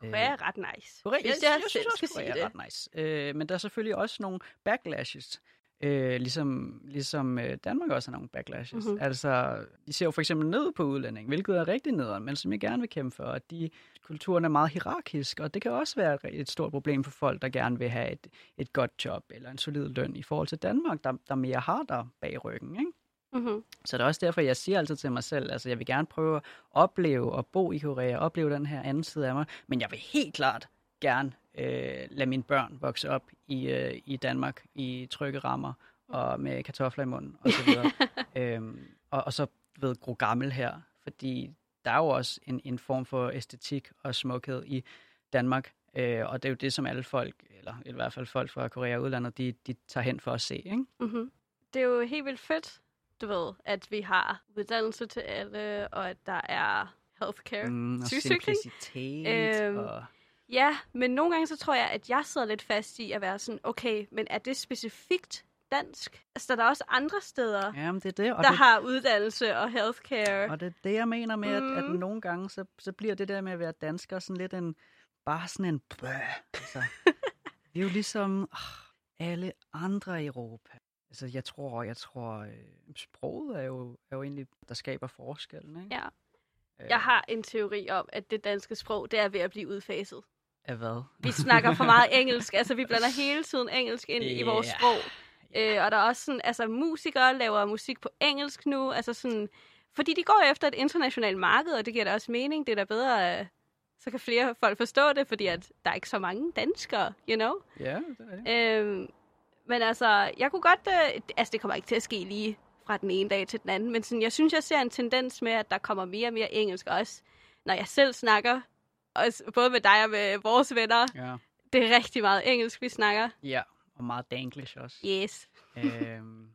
Korea er ret nice. Korea, jeg, jeg, jeg, jeg synes også, Korea er ret nice. Øh, men der er selvfølgelig også nogle backlashes Øh, ligesom ligesom øh, Danmark også har nogle backlashes. Mm-hmm. Altså, de ser jo for eksempel ned på udlænding, hvilket er rigtig nederen, men som jeg gerne vil kæmpe for, at de kulturen er meget hierarkisk, og det kan også være et stort problem for folk, der gerne vil have et, et godt job eller en solid løn i forhold til Danmark, der, der mere har der bag ryggen, ikke? Mm-hmm. Så det er også derfor, jeg siger altid til mig selv, altså jeg vil gerne prøve at opleve og bo i Korea, opleve den her anden side af mig, men jeg vil helt klart gerne øh, lade mine børn vokse op i, øh, i Danmark i trygge rammer og med kartofler i munden og så videre. øhm, og, og så ved gro gammel her, fordi der er jo også en, en form for æstetik og smukhed i Danmark, øh, og det er jo det, som alle folk, eller i hvert fald folk fra Korea og udlandet, de, de tager hen for at se. Ikke? Mm-hmm. Det er jo helt vildt fedt, du ved, at vi har uddannelse til alle, og at der er healthcare, mm, og simplicitet øhm, og Ja, men nogle gange så tror jeg, at jeg sidder lidt fast i at være sådan, okay, men er det specifikt dansk? Altså, der er også andre steder, Jamen, det er det, og der det... har uddannelse og healthcare. Og det er det, jeg mener med, mm. at, at mm. nogle gange, så, så bliver det der med at være dansker sådan lidt en, bare sådan en bøh, altså. Vi er jo ligesom oh, alle andre i Europa. Altså, jeg tror, jeg tror, øh, sproget er jo, er jo egentlig, der skaber forskellen, ikke? Ja. Øh, Jeg har en teori om, at det danske sprog, det er ved at blive udfaset. Af hvad? Vi snakker for meget engelsk. Altså, vi blander hele tiden engelsk ind i vores sprog. Øh, og der er også sådan, altså musikere laver musik på engelsk nu, altså sådan, fordi de går efter et internationalt marked, og det giver da også mening. Det er da bedre, øh, så kan flere folk forstå det, fordi at der er ikke så mange danskere, you know? Ja, det er det. Øhm, men altså, jeg kunne godt, øh, altså det kommer ikke til at ske lige fra den ene dag til den anden, men sådan, jeg synes, jeg ser en tendens med, at der kommer mere og mere engelsk også, når jeg selv snakker, også, både med dig og med vores venner. Ja. Det er rigtig meget engelsk, vi snakker. ja, og meget danglish også. Yes. øhm,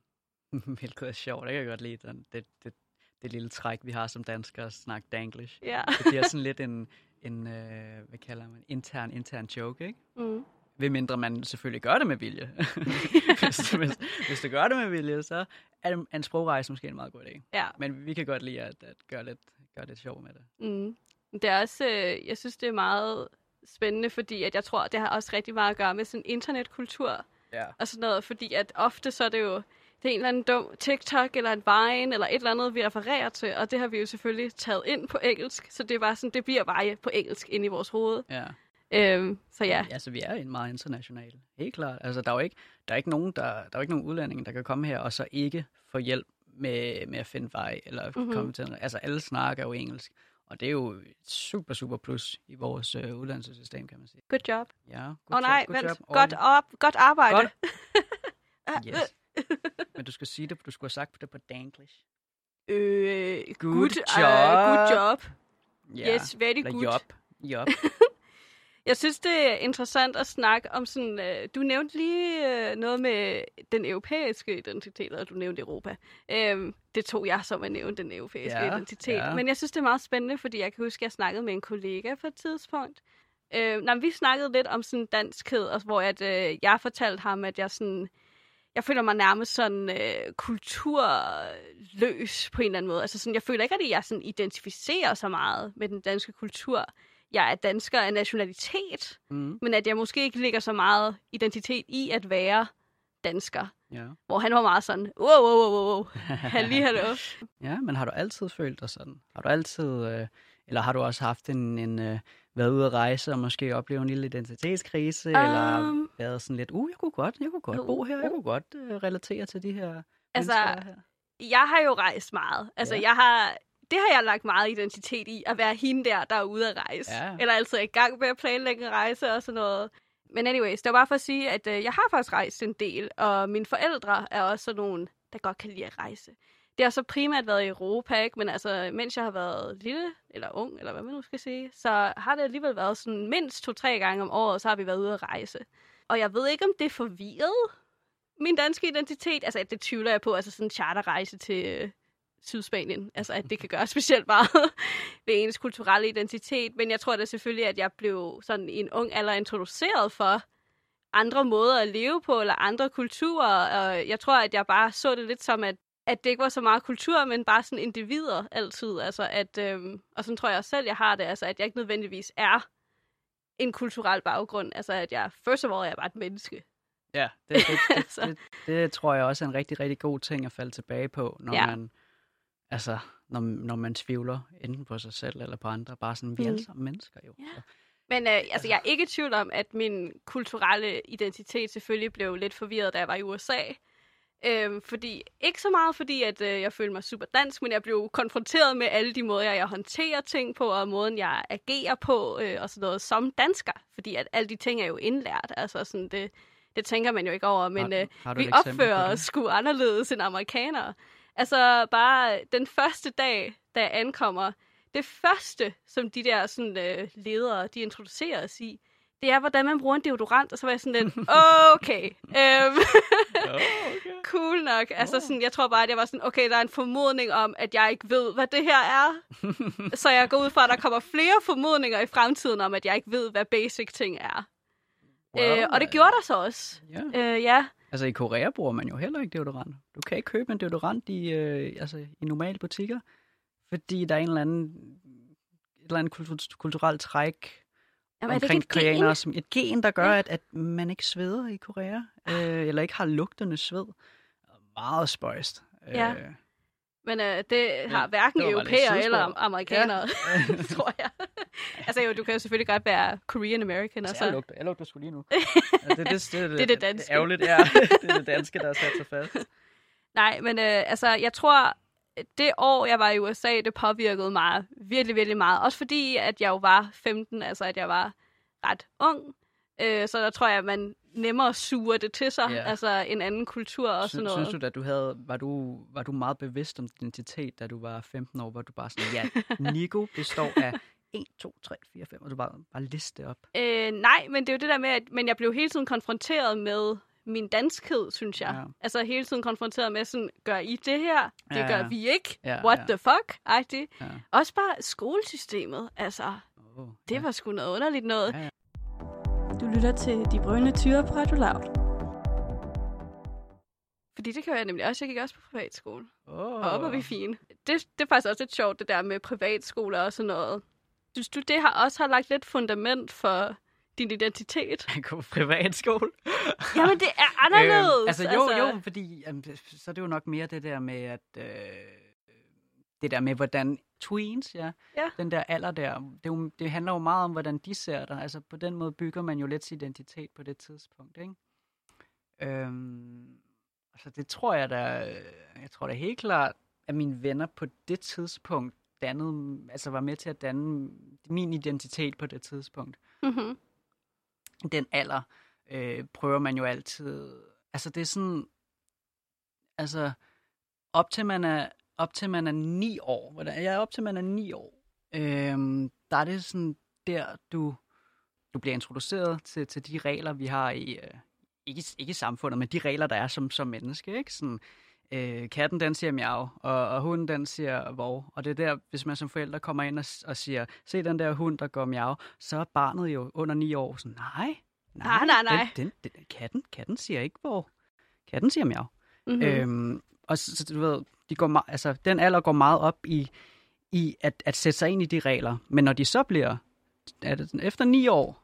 hvilket er sjovt. Det kan jeg godt lide. Den, det, det, det lille træk, vi har som danskere at snakke danglish. Ja. Det bliver sådan lidt en, en øh, hvad kalder man, intern, intern joke, ikke? Mm. Ved mindre man selvfølgelig gør det med vilje. hvis, hvis, hvis du gør det med vilje, så er det- en sprogrejse måske en meget god idé. Ja. Men vi kan godt lide at, at gøre, lidt, gøre lidt sjov med det. Mm. Det er også, øh, jeg synes, det er meget spændende, fordi at jeg tror, det har også rigtig meget at gøre med sådan internetkultur Ja. og sådan noget, fordi at ofte så er det jo det er en eller anden dum TikTok eller en Vine eller et eller andet, vi refererer til, og det har vi jo selvfølgelig taget ind på engelsk, så det er bare sådan, det bliver bare på engelsk ind i vores hoved. ja. Øhm, så ja, Altså, vi er en meget international. Helt klart. Altså, der er jo ikke, der er ikke nogen, der, der er jo ikke nogen udlændinge, der kan komme her og så ikke få hjælp med, med at finde vej, eller Mhm. mm-hmm. komme til Altså, alle snakker jo engelsk. Og det er jo et super, super plus i vores øh, uddannelsessystem, kan man sige. good job. Ja, good oh, nej, job, good vent, job. godt, op, godt arbejde. Godt. Yes. Men du skal sige det, du skulle have sagt det på danglish. Øh, Good good, job. Uh, good job. Ja. Yes, very Eller good. job. Job. Jeg synes, det er interessant at snakke om sådan... Øh, du nævnte lige øh, noget med den europæiske identitet, og du nævnte Europa. Øhm, det tog jeg som at nævne den europæiske Ja, identitet. ja. Men jeg synes, det er meget spændende, fordi jeg kan huske, at jeg snakkede med en kollega på et tidspunkt. Øh, nej, vi snakkede lidt om sådan danskhed, og hvor at, øh, jeg fortalte ham, at jeg sådan... Jeg føler mig nærmest sådan øh, kulturløs på en eller anden måde. Altså sådan, jeg føler ikke, at jeg sådan identificerer så meget med den danske kultur. Jeg er dansker af nationalitet, Mm. men at jeg måske ikke lægger så meget identitet i at være dansker. Ja. Hvor han var meget sådan, wow, wow, wow, wow, halli, hallo. Ja, men har du altid følt dig sådan? Har du altid, øh, eller har du også haft en, en øh, været ude at rejse og måske opleve en lille identitetskrise, um, eller været sådan lidt, uh, jeg kunne godt, jeg kunne godt bo her, jeg uh. kunne godt øh, relatere til de her Altså, er her. jeg har jo rejst meget. Altså, Ja. jeg har, det har jeg lagt meget identitet i, at være hende der, der er ude at rejse. Ja. Eller altid er i gang med at planlægge en rejse og sådan noget. Men anyways, det var bare for at sige, at øh, jeg har faktisk rejst en del, og mine forældre er også sådan nogle, der godt kan lide at rejse. Det har så primært været i Europa, ikke? men altså, mens jeg har været lille, eller ung, eller hvad man nu skal sige, så har det alligevel været sådan mindst to-tre gange om året, så har vi været ude at rejse. Og jeg ved ikke, om det forvirrede min danske identitet. Altså, det tvivler jeg på, altså sådan en charterrejse til øh, Sydspanien. Altså, at det kan gøre specielt meget ved ens kulturelle identitet. Men jeg tror da selvfølgelig, at jeg blev sådan i en ung alder introduceret for andre måder at leve på, eller andre kulturer. Og jeg tror, at jeg bare så det lidt som, at, at det ikke var så meget kultur, men bare sådan individer altid. Altså, at, øhm, og sådan tror jeg også selv, jeg har det. Altså, at jeg ikke nødvendigvis er en kulturel baggrund. Altså, at jeg, first of all, jeg er bare et menneske. Ja, det, det, det, Altså. det, det, tror jeg også er en rigtig, rigtig god ting at falde tilbage på, når Ja. man altså, når, når man tvivler enten på sig selv eller på andre. Bare sådan, vi er Mm. alle sammen mennesker jo. Ja. Så, Men øh, altså, jeg er ikke i tvivl om, at min kulturelle identitet selvfølgelig blev lidt forvirret, da jeg var i USA. Øhm, fordi, ikke så meget fordi, at øh, jeg følte mig super dansk, men jeg blev konfronteret med alle de måder, jeg håndterer ting på, og måden, jeg agerer på, øh, og sådan noget, som dansker. Fordi at alle de ting er jo indlært. Altså, sådan, det, det tænker man jo ikke over, men har, øh, har vi opfører os sgu anderledes end amerikanere. Altså, bare den første dag, da jeg ankommer, det første, som de der sådan, øh, ledere, de introducerer os i, det er, hvordan man bruger en deodorant, og så var jeg sådan lidt, okay, øhm, okay. cool nok. Altså, sådan, jeg tror bare, at jeg var sådan, okay, der er en formodning om, at jeg ikke ved, hvad det her er. så jeg går ud fra, at der kommer flere formodninger i fremtiden om, at jeg ikke ved, hvad basic ting er. Well, øh, og det gjorde der så også. Ja. Øh, ja, Altså i Korea bruger man jo heller ikke deodorant. Du kan ikke købe en deodorant i, øh, altså, i normale butikker, fordi der er en eller anden, et eller andet kultur, kulturelt træk Jamen, det omkring koreanere som et gen, der gør, Ja. at, at man ikke sveder i Korea, øh, eller ikke har lugtende sved. Meget spøjst. Ja. Øh, Men øh, det har Ja, hverken europæere eller amerikanere, ja. tror jeg. altså jo, du kan jo selvfølgelig godt være Korean American, og jeg, så... lugter, jeg lugter sgu lige nu. ja, det, det, det, det, Det er det danske. Ærgerligt, ja. det er det danske, der har sat sig fast. Nej, men øh, altså, jeg tror, det år, jeg var i USA, det påvirkede mig virkelig, virkelig meget. Også fordi, at jeg jo var 15, altså at jeg var ret ung. Øh, så der tror jeg, at man nemmere suger det til sig, Ja. altså en anden kultur og sådan Synes, noget. synes du, at du havde, var du, var du meget bevidst om din identitet, da du var 15 år, hvor du bare sådan, ja, Nico består af 1, 2, 3, 4, 5, og du bare, bare liste op. Øh, nej, men det er jo det der med, at men jeg blev hele tiden konfronteret med min danskhed, synes jeg. Ja. Altså hele tiden konfronteret med sådan, gør I det her? Det Ja, gør ja. vi ikke. Ja, What ja. the fuck? Agtigt. Ja. Også bare skolesystemet. Altså, Oh, det var sgu noget underligt noget. Ja, ja. Du lytter til De Brønde Tyre på Radio Loud. Fordi det kan jeg nemlig også. Jeg gik også på privatskole. Oh. Og op er vi fine. Det, det er faktisk også lidt sjovt, det der med privatskoler og sådan noget. Synes du, det har også har lagt lidt fundament for din identitet? Jeg går på privatskole. Jamen, det er anderledes. Øhm, altså jo, altså... jo, fordi jamen, så er det jo nok mere det der med, at øh, det der med, hvordan tweens, ja, Ja. den der alder der, det, jo, det handler jo meget om, hvordan de ser dig. Altså på den måde bygger man jo lidt sin identitet på det tidspunkt, ikke? Øhm, altså det tror jeg da, jeg tror da helt klart, at mine venner på det tidspunkt dannede, altså var med til at danne min identitet på det tidspunkt Mm-hmm. den alder øh, prøver man jo altid. Altså det er sådan, altså op til man er op til man er ni år, hvordan, ja, op til man er ni år, øhm, der er det sådan der du du bliver introduceret til, til de regler vi har i øh, ikke ikke samfundet, men de regler der er som som menneske, ikke sådan. Øh, katten den siger miau, og, og hunden den siger vov. Og det er der, hvis man som forælder kommer ind og, og siger, se den der hund, der går miau, så er barnet jo under ni år sådan, nej, Nej, nej, nej. Den, den, den, katten, katten siger ikke vov. Katten siger miau. Mm-hmm. Mm. Øhm, og så, så, du ved, de går meget, altså, den alder går meget op i, i at, at sætte sig ind i de regler. Men når de så bliver, er det, efter ni år,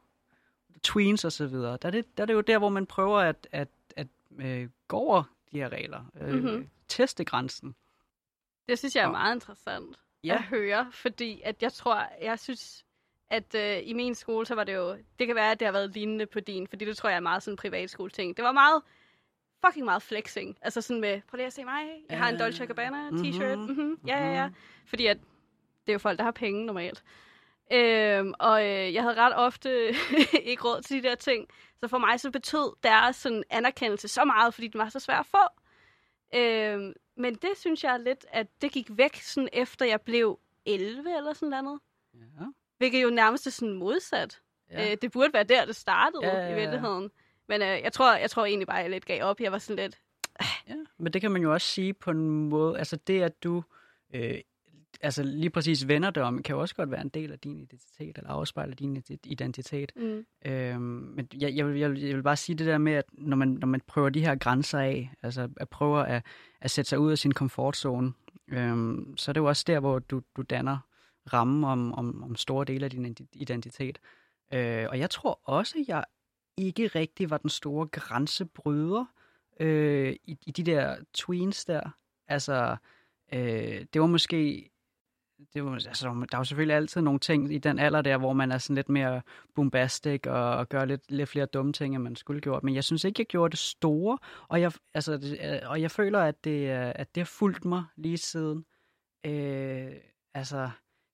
tweens og så videre, der er, det, der er det jo der, hvor man prøver at, at, at øh, gå over de her regler. Øh, Mhm. mm-hmm. Teste grænsen. Det synes jeg er meget interessant Ja. at høre, fordi at jeg tror, jeg synes, at øh, i min skole, så var det jo, det kan være, at det har været lignende på din, fordi det tror jeg er meget sådan en privatskole ting. Det var meget, fucking meget flexing. Altså sådan med, prøv lige at se mig, jeg har en Ja. Dolce Gabbana t-shirt. Mhm. Mm-hmm. Ja, ja, ja. Mhm. Fordi at det er jo folk, der har penge normalt. Øhm, og øh, jeg havde ret ofte ikke råd til de der ting. Så for mig så betød deres sådan, anerkendelse så meget, fordi den var så svær at få. Øhm, men det synes jeg lidt, at det gik væk, sådan efter jeg blev 11 eller sådan noget. Ja. Hvilket jo nærmest er sådan modsat. Ja. Øh, det burde være der, det startede Ja, ja, ja, i virkeligheden. Men øh, jeg, tror, jeg tror egentlig bare, at jeg lidt gav op. Jeg var sådan lidt, Ja, men det kan man jo også sige på en måde, altså det, at du øh, altså lige præcis vender det om, kan jo også godt være en del af din identitet, eller afspejler din ident- identitet. mm, Øhm, men jeg, jeg, vil, jeg, jeg vil bare sige det der med, at når man, når man prøver de her grænser af, altså at prøve at, at sætte sig ud af sin komfortzone, øhm, så er det jo også der, hvor du, du danner rammen om, om, om store dele af din ident- identitet. Øh, og jeg tror også, at jeg ikke rigtig var den store grænsebryder øh, i, i de der tweens der. Altså, øh, det var måske... Det var, altså, der er jo selvfølgelig altid nogle ting i den alder der, hvor man er sådan lidt mere bombastic og, og gør lidt, lidt flere dumme ting, end man skulle gjort. Men jeg synes ikke, jeg gjorde det store, og jeg, altså, det, øh, og jeg føler, at det, øh, at det har fulgt mig lige siden. Øh, altså,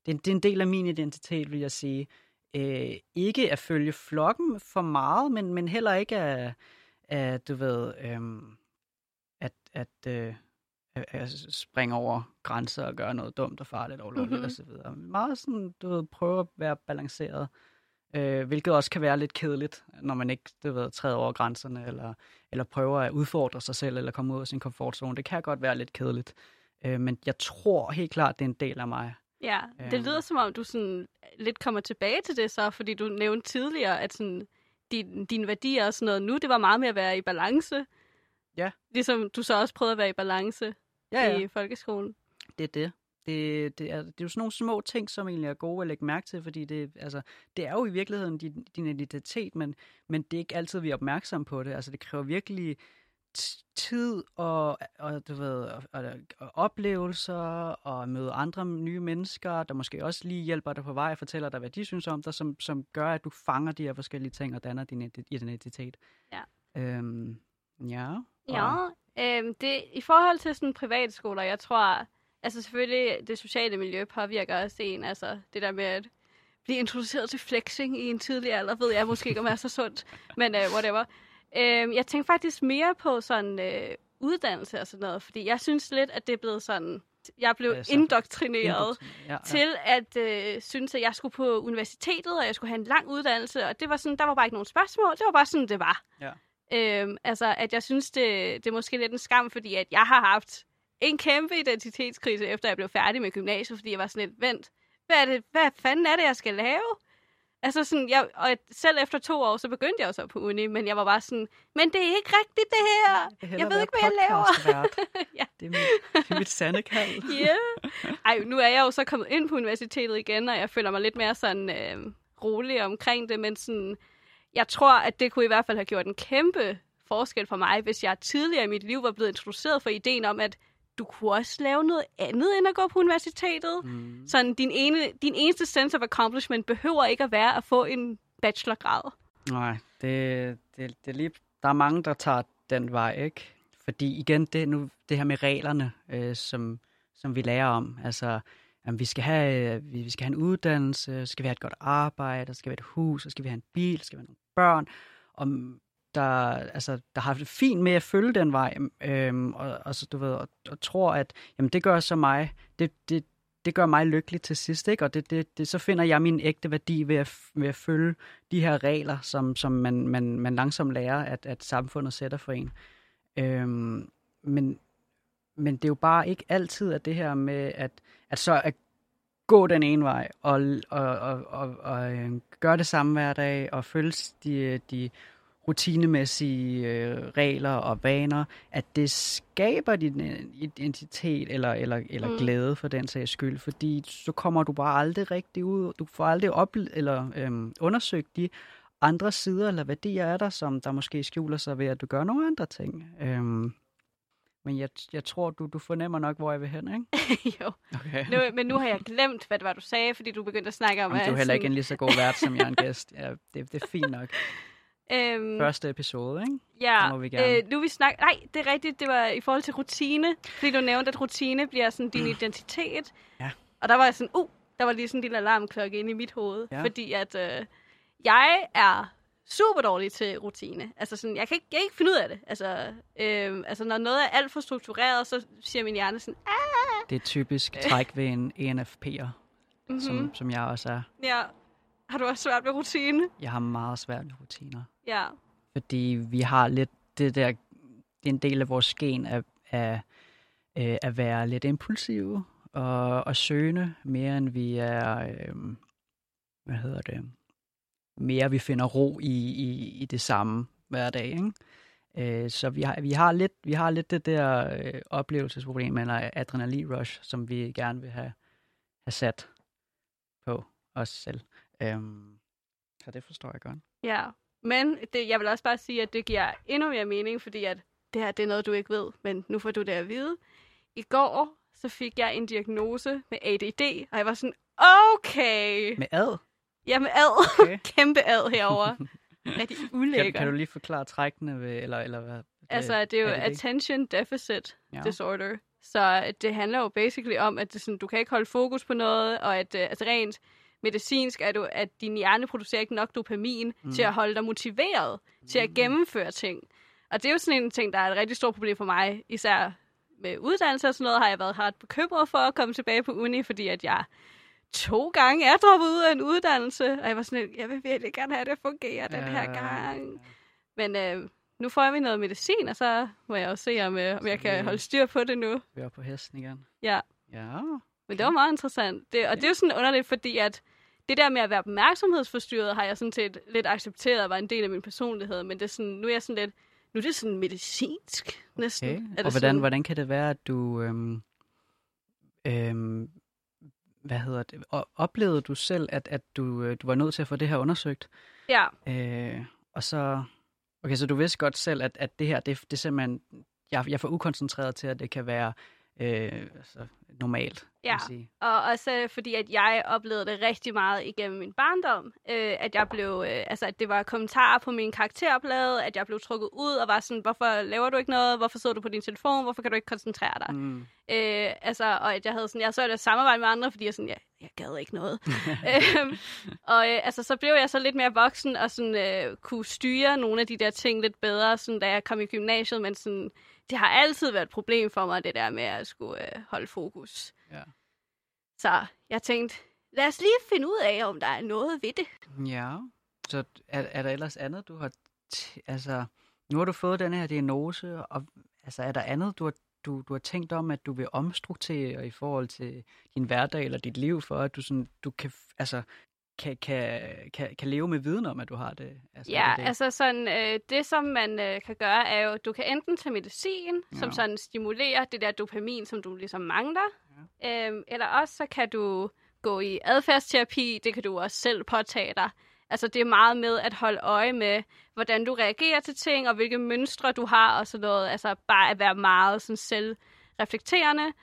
det, det er en del af min identitet, vil jeg sige. Øh, ikke at følge flokken for meget, men, men heller ikke at, at du ved, øh, at, at, øh, at, springe over grænser og gøre noget dumt og farligt og ulovligt Mhm. mm-hmm. osv. Meget sådan, du ved, prøve at være balanceret. Øh, hvilket også kan være lidt kedeligt, når man ikke du ved, træder over grænserne, eller, eller prøver at udfordre sig selv, eller komme ud af sin komfortzone. Det kan godt være lidt kedeligt. Øh, men jeg tror helt klart, det er en del af mig. ja. Det Øhm. lyder som om, du sådan lidt kommer tilbage til det så, fordi du nævnte tidligere, at sådan, din, dine værdier og sådan noget nu, det var meget med at være i balance. Ja. Ligesom du så også prøvede at være i balance Ja, i folkeskolen. det er det. det, det, er, det er jo sådan nogle små ting, som egentlig er gode at lægge mærke til, fordi det, altså, det er jo i virkeligheden din, din identitet, men, men det er ikke altid, vi er opmærksomme på det. Altså, det kræver virkelig tid og, og, du ved, og, og, og oplevelser og møde andre nye mennesker, der måske også lige hjælper dig på vej og fortæller dig, hvad de synes om dig, som, som gør, at du fanger de her forskellige ting og danner din identitet. Ja. Øhm, ja. Ja, øhm, det, i forhold til sådan private skoler, jeg tror, altså selvfølgelig, det sociale miljø påvirker også en, altså det der med at blive introduceret til flexing i en tidlig alder, ved jeg måske ikke, om er så sundt, men uh, whatever. Øhm, jeg tænker faktisk mere på sådan uh, uddannelse og sådan noget, fordi jeg synes lidt, at det er blevet sådan, jeg blev ja, indoktrineret ja, ja. til at øh, synes, at jeg skulle på universitetet, og jeg skulle have en lang uddannelse, og det var sådan, der var bare ikke nogen spørgsmål, det var bare sådan, det var. Ja. Øhm, altså, at jeg synes, det, det er måske lidt en skam, fordi at jeg har haft en kæmpe identitetskrise, efter jeg blev færdig med gymnasiet, fordi jeg var sådan lidt, vent, hvad, er det, hvad fanden er det, jeg skal lave? Altså sådan, jeg, og selv efter to år, så begyndte jeg jo så på uni, men jeg var bare sådan, men det er ikke rigtigt det her. Jeg, jeg ved ikke, hvad jeg laver. ja. Det er mit, det er mit sande kald. Ja. yeah. Ej, nu er jeg jo så kommet ind på universitetet igen, og jeg føler mig lidt mere sådan øh, rolig omkring det, men sådan, jeg tror, at det kunne i hvert fald have gjort en kæmpe forskel for mig, hvis jeg tidligere i mit liv var blevet introduceret for ideen om, at du kunne også lave noget andet end at gå på universitetet. Mm. Sådan, din, ene, din eneste sense of accomplishment behøver ikke at være at få en bachelorgrad. Nej, det, det, det er lige, der er mange, der tager den vej, ikke? Fordi igen, det, nu, det her med reglerne, øh, som, som vi lærer om, altså, jamen, vi, skal have, vi, vi skal have en uddannelse, skal vi have et godt arbejde, skal vi have et hus, skal vi have en bil, skal vi have nogle børn, om der, altså, der har det fint med at følge den vej, øhm, og, og, så, du ved, og, og tror, at jamen, det gør så mig, det, det, det gør mig lykkelig til sidst, ikke? og det, det, det, så finder jeg min ægte værdi ved at, ved at følge de her regler, som, som man, man, man langsomt lærer, at, at samfundet sætter for en. Øhm, men, men det er jo bare ikke altid, at det her med, at, at så at gå den ene vej, og, og, og, og, og øh, gøre det samme hver dag, og følge de, de rutinemæssige øh, regler og vaner, at det skaber din øh, identitet eller, eller, eller mm. glæde for den sags skyld, fordi så kommer du bare aldrig rigtig ud, du får aldrig op, eller øhm, undersøgt de andre sider eller værdier er der, som der måske skjuler sig ved, at du gør nogle andre ting. Øhm, men jeg, jeg tror, du, du fornemmer nok, hvor jeg vil hen, ikke? jo. Okay. Nu, men nu har jeg glemt, hvad det var, du sagde, fordi du begyndte at snakke om... Jamen, du er heller sådan... ikke en lige så god vært, som jeg er en gæst. Ja, det, det er fint nok. Øhm, Første episode, ikke? Ja, må vi gerne. Øh, nu vi snakke... Nej, det er rigtigt, det var i forhold til rutine. Fordi du nævnte, at rutine bliver sådan din mm. identitet. Ja. Og der var jeg sådan, uh, der var lige sådan en lille alarmklokke inde i mit hoved. Ja. Fordi at øh, jeg er super dårlig til rutine. Altså sådan, jeg kan ikke, jeg kan ikke finde ud af det. Altså, øh, altså når noget er alt for struktureret, så siger min hjerne sådan, Aah! Det er typisk træk ved en ENFP'er, mm-hmm. som, som jeg også er. Ja, har du også svært ved rutine? Jeg har meget svært ved rutiner. Ja. Fordi vi har lidt det der, det er en del af vores gen at, at, øh, at være lidt impulsive og, og søgende, mere end vi er, øh, hvad hedder det, mere vi finder ro i, i, i det samme hver dag, ikke? Øh, så vi har, vi, har lidt, vi har lidt det der øh, oplevelsesproblem, eller adrenalin rush, som vi gerne vil have, have sat på os selv. Øhm, så det forstår jeg godt. Ja, men det, jeg vil også bare sige, at det giver endnu mere mening, fordi at det her det er noget, du ikke ved, men nu får du det at vide. I går så fik jeg en diagnose med ADD, og jeg var sådan, okay. Med ad? Ja, med ad. Okay. Kæmpe ad herover. Rigtig ulækker. Kan, kan du lige forklare trækkene ved, eller, eller hvad? Det, altså, det er jo er det attention deficit ja. disorder. Så det handler jo basically om, at det sådan, du kan ikke holde fokus på noget, og at uh, altså rent medicinsk er du, at din hjerne producerer ikke nok dopamin mm. til at holde dig motiveret mm. til at mm. gennemføre ting. Og det er jo sådan en ting, der er et rigtig stort problem for mig, især med uddannelse og sådan noget, har jeg været ret bekymret for at komme tilbage på uni, fordi at jeg to gange er droppet ud af en uddannelse, og jeg var sådan, jeg vil virkelig gerne have det at fungere ja, den her gang. Men øh, nu får vi noget medicin, og så må jeg også se, om, øh, om jeg kan holde styr på det nu. Vi er på hesten igen. Ja. Ja. Men det var meget interessant. Det, og det er jo sådan underligt, fordi at det der med at være opmærksomhedsforstyrret, har jeg sådan set lidt accepteret, var en del af min personlighed, men det er sådan, nu er jeg sådan lidt, nu er det sådan medicinsk næsten. Okay. Er det og hvordan, sådan? hvordan kan det være, at du, øhm, Øhm, hvad hedder det? Og oplevede du selv, at, at du, øh, du var nødt til at få det her undersøgt? Ja. Øh, og så, okay, så du vidste godt selv, at, at det her, det, det er simpelthen, jeg, jeg er for ukoncentreret til, at det kan være øh, altså, normalt, Ja. sige. Og også fordi, at jeg oplevede det rigtig meget igennem min barndom. Øh, at jeg blev, øh, altså at det var kommentarer på min karakterblad, at jeg blev trukket ud og var sådan, hvorfor laver du ikke noget? Hvorfor sidder du på din telefon? Hvorfor kan du ikke koncentrere dig? Mm. Øh, altså, og at jeg havde sådan, jeg så det samarbejde med andre, fordi jeg sådan, jeg, jeg gad ikke noget. øhm, og øh, altså, så blev jeg så lidt mere voksen og sådan, øh, kunne styre nogle af de der ting lidt bedre, sådan, da jeg kom i gymnasiet, men sådan, det har altid været et problem for mig, det der med at skulle øh, holde fokus. Ja. Så jeg tænkte, lad os lige finde ud af, om der er noget ved det. Ja. Så er, er der ellers andet, du har... Altså, nu har du fået den her diagnose, og altså, er der andet, du har, du, du har tænkt om, at du vil omstrukturere i forhold til din hverdag eller dit liv, for at du, sådan, du kan, altså, kan, kan, kan, kan leve med viden om, at du har det? Altså, Ja, det, det? altså sådan, øh, det som man øh, kan gøre, er jo, du kan enten tage medicin, ja. som sådan stimulerer det der dopamin, som du ligesom mangler, ja. øhm, eller også så kan du gå i adfærdsterapi, det kan du også selv påtage dig. Altså det er meget med at holde øje med, hvordan du reagerer til ting, og hvilke mønstre du har, og sådan noget. Altså bare at være meget sådan selvreflekterende.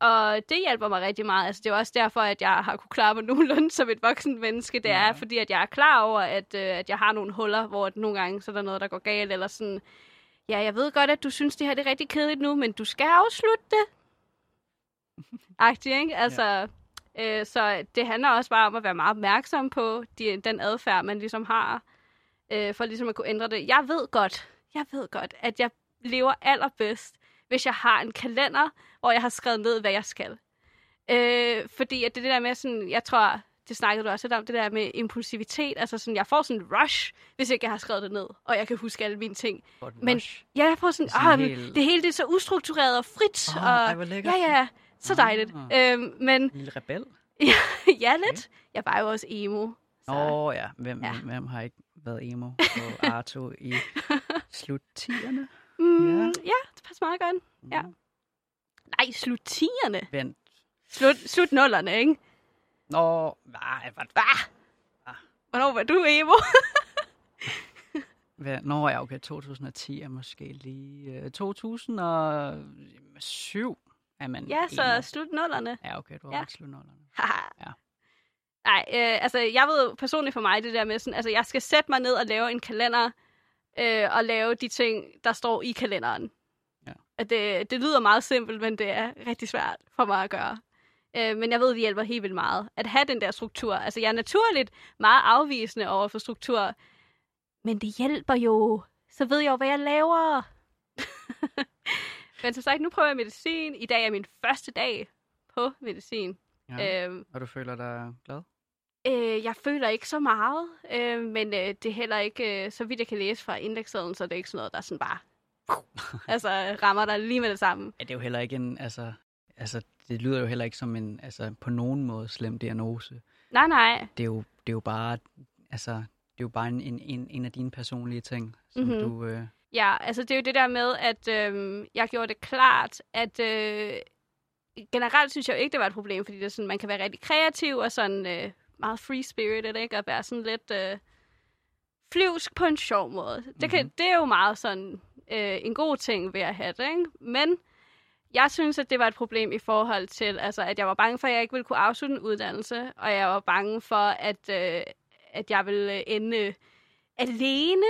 Og det hjælper mig rigtig meget. Altså, det er også derfor, at jeg har kunne klare mig nogenlunde som et voksen menneske. Det er, Ja. fordi at jeg er klar over, at, øh, at jeg har nogle huller, hvor at nogle gange så er der noget, der går galt. Eller sådan, ja, jeg ved godt, at du synes, det her det er rigtig kedeligt nu, men du skal afslutte det. Agtigt, ikke? Altså, øh, så det handler også bare om at være meget opmærksom på de, den adfærd, man ligesom har, øh, for ligesom at kunne ændre det. Jeg ved godt, jeg ved godt, at jeg lever allerbedst, hvis jeg har en kalender, hvor jeg har skrevet ned, hvad jeg skal. Øh, fordi at det det der med sådan, jeg tror, det snakkede du også lidt om, det der med impulsivitet. Altså sådan, jeg får sådan en rush, hvis ikke jeg har skrevet det ned, og jeg kan huske alle mine ting. Men- rush. Ja, jeg får sådan, Sådan ah, helt- det hele det er så ustruktureret og frit. Åh, og, ej, ja, ja, så dejligt. Ah. Øhm, men En lille rebel? ja, lidt. Jeg var jo også emo. Åh oh, ja. Hvem, Ja. ja. hvem har ikke været emo på Arto i slut 10'erne? Mm, Ja. ja, det passer meget godt. Ja. Mm. Nej, slut 10'erne. Vent. Slut, slut nullerne, ikke? Nå, nej, hvad, Ah. Hvornår var du emo? hvad, nå ja, okay, 2010 er måske lige... Øh, 2007 er man ja, så emo. slut nullerne. Ja, okay, du har Ja. ja. ret slut nullerne. Ja. Nej, øh, altså jeg ved personligt for mig det der med sådan, altså jeg skal sætte mig ned og lave en kalender, øh, og lave de ting, der står i kalenderen. Ja. At det, det lyder meget simpelt, men det er rigtig svært for mig at gøre. Øh, men jeg ved, det hjælper helt vildt meget. At have den der struktur. Altså jeg er naturligt meget afvisende over for struktur, men det hjælper jo. Så ved jeg jo, hvad jeg laver. men som sagt, nu prøver jeg medicin. I dag er min første dag på medicin. Ja. Øhm, Og du føler dig glad? Øh, jeg føler ikke så meget, øh, men øh, det er heller ikke, øh, så vidt jeg kan læse fra indekssedlen, så er det ikke sådan noget, der sådan bare altså, rammer dig lige med det samme. Ja, det er jo heller ikke en... Altså, altså, det lyder jo heller ikke som en altså, på nogen måde slem diagnose. Nej, nej. Det er jo, det er jo bare... Altså, det er jo bare en, en, en, af dine personlige ting, som Mhm. mm-hmm. du... Øh, Ja, altså det er jo det der med, at øh, jeg gjorde det klart, at øh, generelt synes jeg jo ikke, det var et problem, fordi det er sådan, man kan være rigtig kreativ og sådan øh, meget free-spirited, ikke? Og være sådan lidt øh, flyvsk på en sjov måde. Det, kan, Mhm. det er jo meget sådan øh, en god ting ved at have det, ikke? Men jeg synes, at det var et problem i forhold til, altså, at jeg var bange for, at jeg ikke ville kunne afslutte en uddannelse, og jeg var bange for, at, øh, at jeg ville ende alene.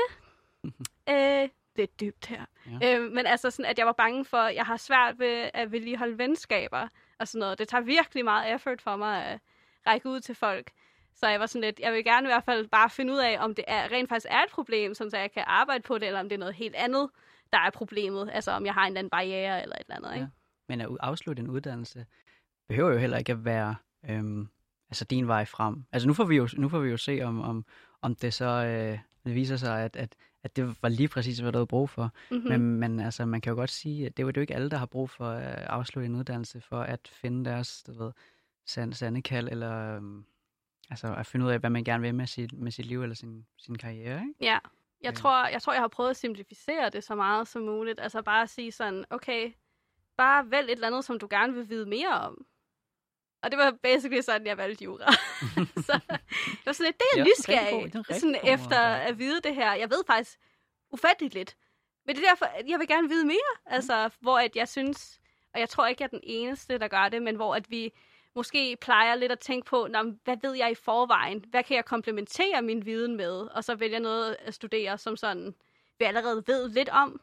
øh, det er dybt her. Ja. Øh, men altså sådan, at jeg var bange for, at jeg har svært ved at vedligeholde venskaber og sådan noget. Det tager virkelig meget effort for mig at række ud til folk. Så jeg var sådan lidt, jeg vil gerne i hvert fald bare finde ud af, om det er, rent faktisk er et problem, sådan så jeg kan arbejde på det, eller om det er noget helt andet, der er problemet. Altså om jeg har en eller anden barriere eller et eller andet. Ikke? Ja. Men at afslutte en uddannelse behøver jo heller ikke at være øhm, altså din vej frem. Altså nu får vi jo, nu får vi jo se, om, om, om det så øh, det viser sig, at, at, at det var lige præcis, hvad du havde brug for. Mm-hmm. Mm. Men, men altså, man kan jo godt sige, at det er jo, det er jo ikke alle, der har brug for at afslutte en uddannelse for at finde deres du ved, sand, sande kald, eller øhm, altså at finde ud af, hvad man gerne vil med sit, med sit liv eller sin, sin karriere. Ikke? Ja, jeg, Ja. tror, jeg tror, jeg har prøvet at simplificere det så meget som muligt. Altså bare at sige sådan, okay, bare vælg et eller andet, som du gerne vil vide mere om. Og det var basically sådan, jeg valgte jura. så det var sådan lidt, det er Ja, jeg er nysgerrig, god- er sådan god efter det. at vide det her. Jeg ved faktisk ufatteligt lidt. Men det er derfor, at jeg vil gerne vide mere. Mm. Altså, hvor at jeg synes, og jeg tror ikke, jeg er den eneste, der gør det, men hvor at vi måske plejer lidt at tænke på, Nå, hvad ved jeg i forvejen? Hvad kan jeg komplementere min viden med? Og så vælge noget at studere, som sådan, vi allerede ved lidt om.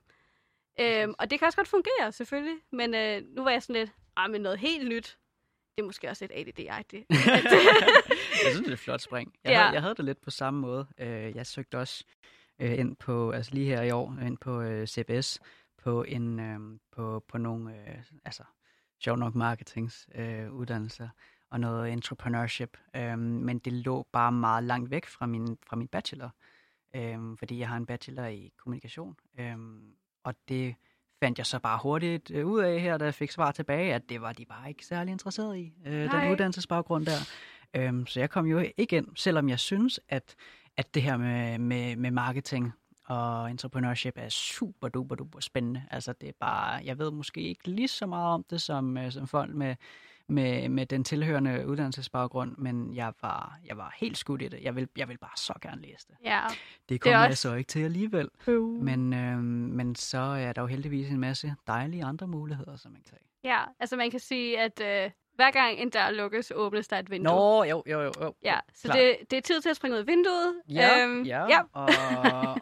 Øhm, og det kan også godt fungere, selvfølgelig. Men øh, nu var jeg sådan lidt, ah, men noget helt nyt. Det er måske også lidt ADD-agtigt. jeg synes, det er et flot spring. Jeg, Ja. havde, jeg havde det lidt på samme måde. Øh, Jeg søgte også øh, ind på, altså lige her i år, ind på øh, CBS, på, en, på, på nogle, altså sjov nok marketings øh, uddannelser og noget entrepreneurship. Øh, men det lå bare meget langt væk fra min, fra min bachelor, øh, fordi jeg har en bachelor i kommunikation. Øh, og det fandt jeg så bare hurtigt øh, ud af her, da jeg fik svar tilbage, at det var de bare ikke særlig interesseret i, øh, den Nej. uddannelsesbaggrund der. Øhm, så jeg kom jo ikke ind, selvom jeg synes, at, at det her med, med, med marketing og entrepreneurship er super duper duper spændende. Altså det er bare, jeg ved måske ikke lige så meget om det som, øh, som folk med, med, med den tilhørende uddannelsesbaggrund, men jeg var, jeg var helt skudt i det. Jeg vil, jeg vil bare så gerne læse det. ja. Det kommer også- jeg så ikke til alligevel. Men, øh, men så er der jo heldigvis en masse dejlige andre muligheder, som man kan tage. Ja, altså man kan sige, at øh, hver gang en dør lukkes, åbnes der et vindue. Nå, jo, jo, jo. jo. Ja, så det, det er tid til at springe ud af vinduet. Ja, Øhm, ja, ja. og,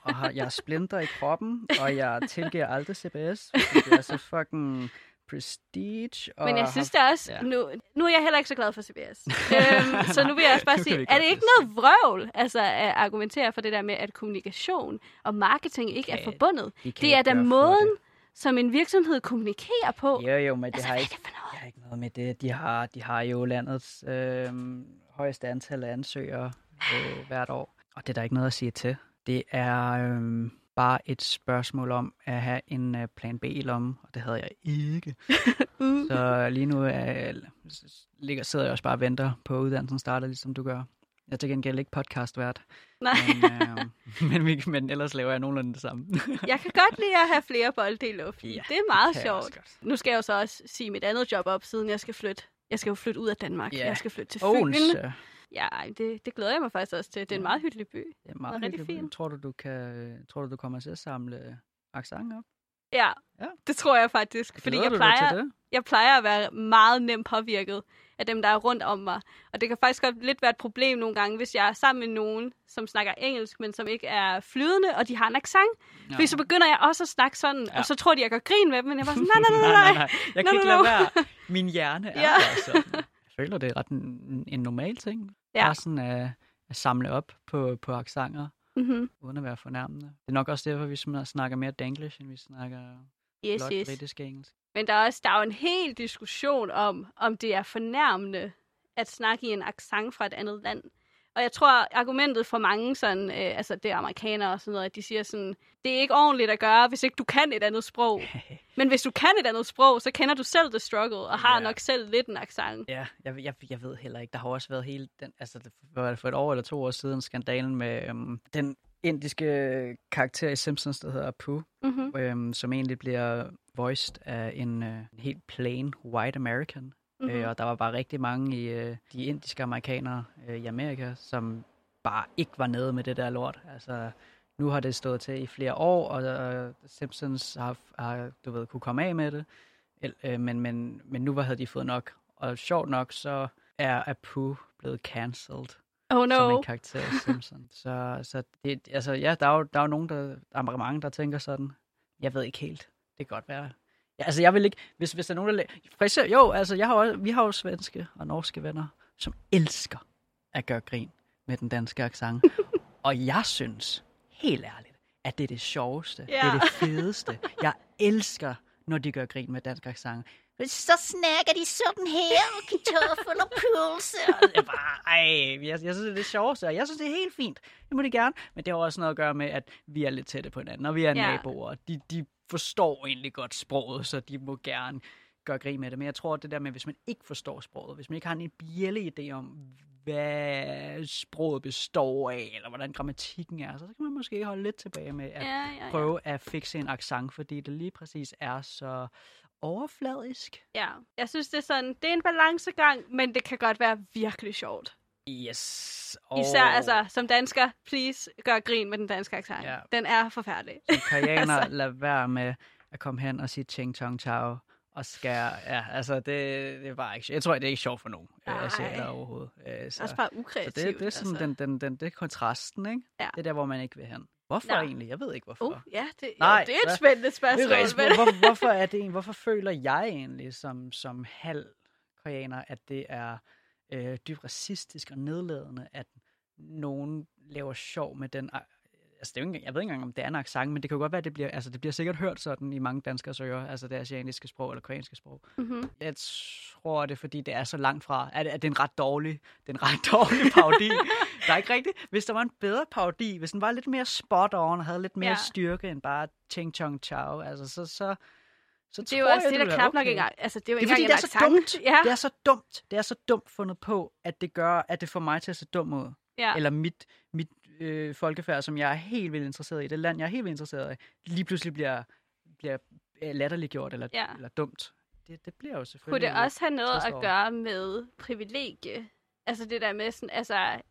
og har, jeg er splinter i kroppen, og jeg tilgiver aldrig CBS, fordi det er så fucking prestige. Og Men jeg synes da også, ja. nu, nu er jeg heller ikke så glad for CBS. øhm, så nu vil jeg også bare sige, er det ikke noget vrøvl altså, at argumentere for det der med, at kommunikation og marketing ikke er Ja, forbundet? Det er da måden. Som en virksomhed kommunikerer på. Jo, jo, men det altså, har er ikke, det det har ikke noget med det. De har, de har jo landets øh, højeste antal af ansøgere øh, hvert år, og det er der ikke noget at sige til. Det er øh, bare et spørgsmål om at have en øh, plan B i lommen, og det havde jeg ikke. Uh. Så lige nu øh, ligger, sidder jeg også bare og venter på at uddannelsen starter, ligesom du gør. Jeg er til gengæld ikke podcastvært, Nej, men, øh, men, vi, men ellers laver jeg nogenlunde det samme. jeg kan godt lide at have flere bolde i luften. Ja, det er meget jeg også sjovt. Nu skal jeg jo så også sige mit andet job op, siden jeg skal flytte. Jeg skal jo flytte ud af Danmark. Ja. Jeg skal flytte til Fyn. Odense. Ja, det, det glæder jeg mig faktisk også til. Det er en meget hyggelig by. Det er meget rigtig hyggeligt. fint. Tror du, du kan, tror du, du kommer til at samle accent op? Ja, Ja. det tror jeg faktisk. Fordi Glæder jeg du dig plejer, det? jeg plejer at være meget nemt påvirket af dem, der er rundt om mig. Og det kan faktisk godt lidt være et problem nogle gange, hvis jeg er sammen med nogen, som snakker engelsk, men som ikke er flydende, og de har en accent. Ja. Fordi så begynder jeg også at snakke sådan, ja. Og så tror de, jeg gør grin med dem, men jeg var sådan, nej, nej, nej, nej. nej. Jeg kan ikke no, lade være. Min hjerne er Ja. sådan. Jeg føler, det er ret en, en normal ting. Ja. Bare sådan at, at samle op på, på accenter, Mm-hmm. uden at være fornærmende. Det er nok også derfor, vi snakker mere danglish, end vi snakker Yes, blot yes. britisk engelsk. Men der er også der er jo en hel diskussion om, om det er fornærmende at snakke i en accent fra et andet land. Og jeg tror, argumentet for mange, sådan, øh, altså det er amerikanere og sådan noget, at de siger sådan, det er ikke ordentligt at gøre, hvis ikke du kan et andet sprog. Men hvis du kan et andet sprog, så kender du selv the struggle, og har Ja. nok selv lidt en accent. Ja, jeg, jeg, jeg ved heller ikke. Der har også været hele den, altså det var for et år eller to år siden, skandalen med øhm, den indiske karakter i Simpsons, der hedder Apu, Mm-hmm. øhm, som egentlig bliver voiced af en, øh, en helt plain white American. Mm-hmm. Øh, Mm-hmm. og der var bare rigtig mange i øh, de indiske amerikanere øh, i Amerika, som bare ikke var nede med det der lort. Altså, nu har det stået til i flere år, og øh, Simpsons har, har, du ved, kunne komme af med det. El, øh, men, men, men nu havde de fået nok. Og sjovt nok, så er Apu blevet cancelled Oh som no. en karakter i Simpsons. så, så det, altså, ja, der er jo, der er jo nogen, der, der er mange, der tænker sådan, jeg ved ikke helt, det kan godt være. Ja, altså, jeg vil ikke, hvis, hvis der er nogen, der... eksempel, jo, altså, jeg har også, vi har jo svenske og norske venner, som elsker at gøre grin med den danske accent. og jeg synes, helt ærligt, at det er det sjoveste. Det er Ja. det fedeste. Jeg elsker, når de gør grin med dansk accent. Så snakker de sådan her, og kartoffel og pølse. Er bare, ej, jeg, jeg synes, det er det sjoveste, og jeg synes, det er helt fint. Det må de gerne. Men det har også noget at gøre med, at vi er lidt tætte på hinanden, og vi er Ja. naboer. De, de forstår egentlig godt sproget, så de må gerne gøre grin med det. Men jeg tror, at det der med, hvis man ikke forstår sproget, hvis man ikke har en bjælle idé om, hvad sproget består af, eller hvordan grammatikken er, så kan man måske holde lidt tilbage med at Ja, ja, ja. prøve at fikse en accent, fordi det lige præcis er så overfladisk. Ja, jeg synes, det er sådan, det er en balancegang, men det kan godt være virkelig sjovt. Yes. Oh. Især altså, som dansker, please gør grin med den danske accent. Ja. Den er forfærdelig. Som koreaner, Altså. lad være med at komme hen og sige ching chong chao og skære. Ja, altså det, det er bare ikke Jeg tror, det er ikke sjovt for nogen Nej. asiater overhovedet. Øh, Så. Også bare så ukreativt. det, det er sådan altså. den, den, den, det er kontrasten, ikke? Ja. Det er der, hvor man ikke vil hen. Hvorfor Nå. egentlig? Jeg ved ikke, hvorfor. Uh, ja, det, Nej, jo, det er et spændende Det spørgsmål. er rigtigt. men- Hvor, hvorfor er det en, hvorfor føler jeg egentlig som, som halv koreaner, at det er øh, dybt racistisk og nedladende, at nogen laver sjov med den... Altså, det er jo ikke, jeg ved ikke engang, om det er en accent, men det kan jo godt være, at det bliver, altså, det bliver sikkert hørt sådan i mange danskers ører, altså det asiatiske sprog eller koreanske sprog. Mhm. Jeg tror, det er, fordi det er så langt fra, at, at det er en ret dårlig, det er en ret dårlig parodi. der er ikke rigtigt. Hvis der var en bedre parodi, hvis den var lidt mere spot on og havde lidt mere Ja. styrke end bare ching chong chow, altså så, så, så Det er jo også jeg, det, der knap nok engang. Altså, det er jo Det er fordi, det er så accent. dumt. Ja, Det er så dumt. Det er så dumt fundet på, at det gør, at det får mig til at se dum ud. ja. Eller mit, mit øh, folkefærd, som jeg er helt vildt interesseret i, det land, jeg er helt vildt interesseret i, lige pludselig bliver, bliver øh, latterliggjort eller, Ja. eller dumt. Det, det bliver jo Kunne selvfølgelig... det også have noget at gøre med privilegie? Altså det der med sådan, altså,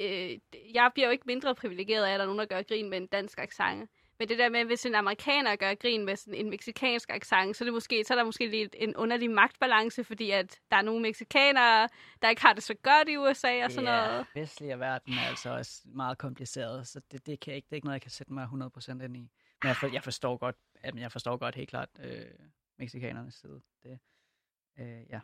øh, jeg bliver jo ikke mindre privilegeret af, at der er nogen, der gør grin med en dansk accent. Men det der med, hvis en amerikaner gør grin med sådan en meksikansk accent, så er, det måske, så er der måske lidt en underlig magtbalance, fordi at der er nogle meksikanere, der ikke har det så godt i USA og sådan Ja, noget. vestlige verden er altså også meget kompliceret, så det, det, kan jeg ikke, det er ikke noget, jeg kan sætte mig 100% ind i. Men jeg, for, jeg forstår godt, at jeg forstår godt helt klart øh, mexikanernes side. Det, øh, ja.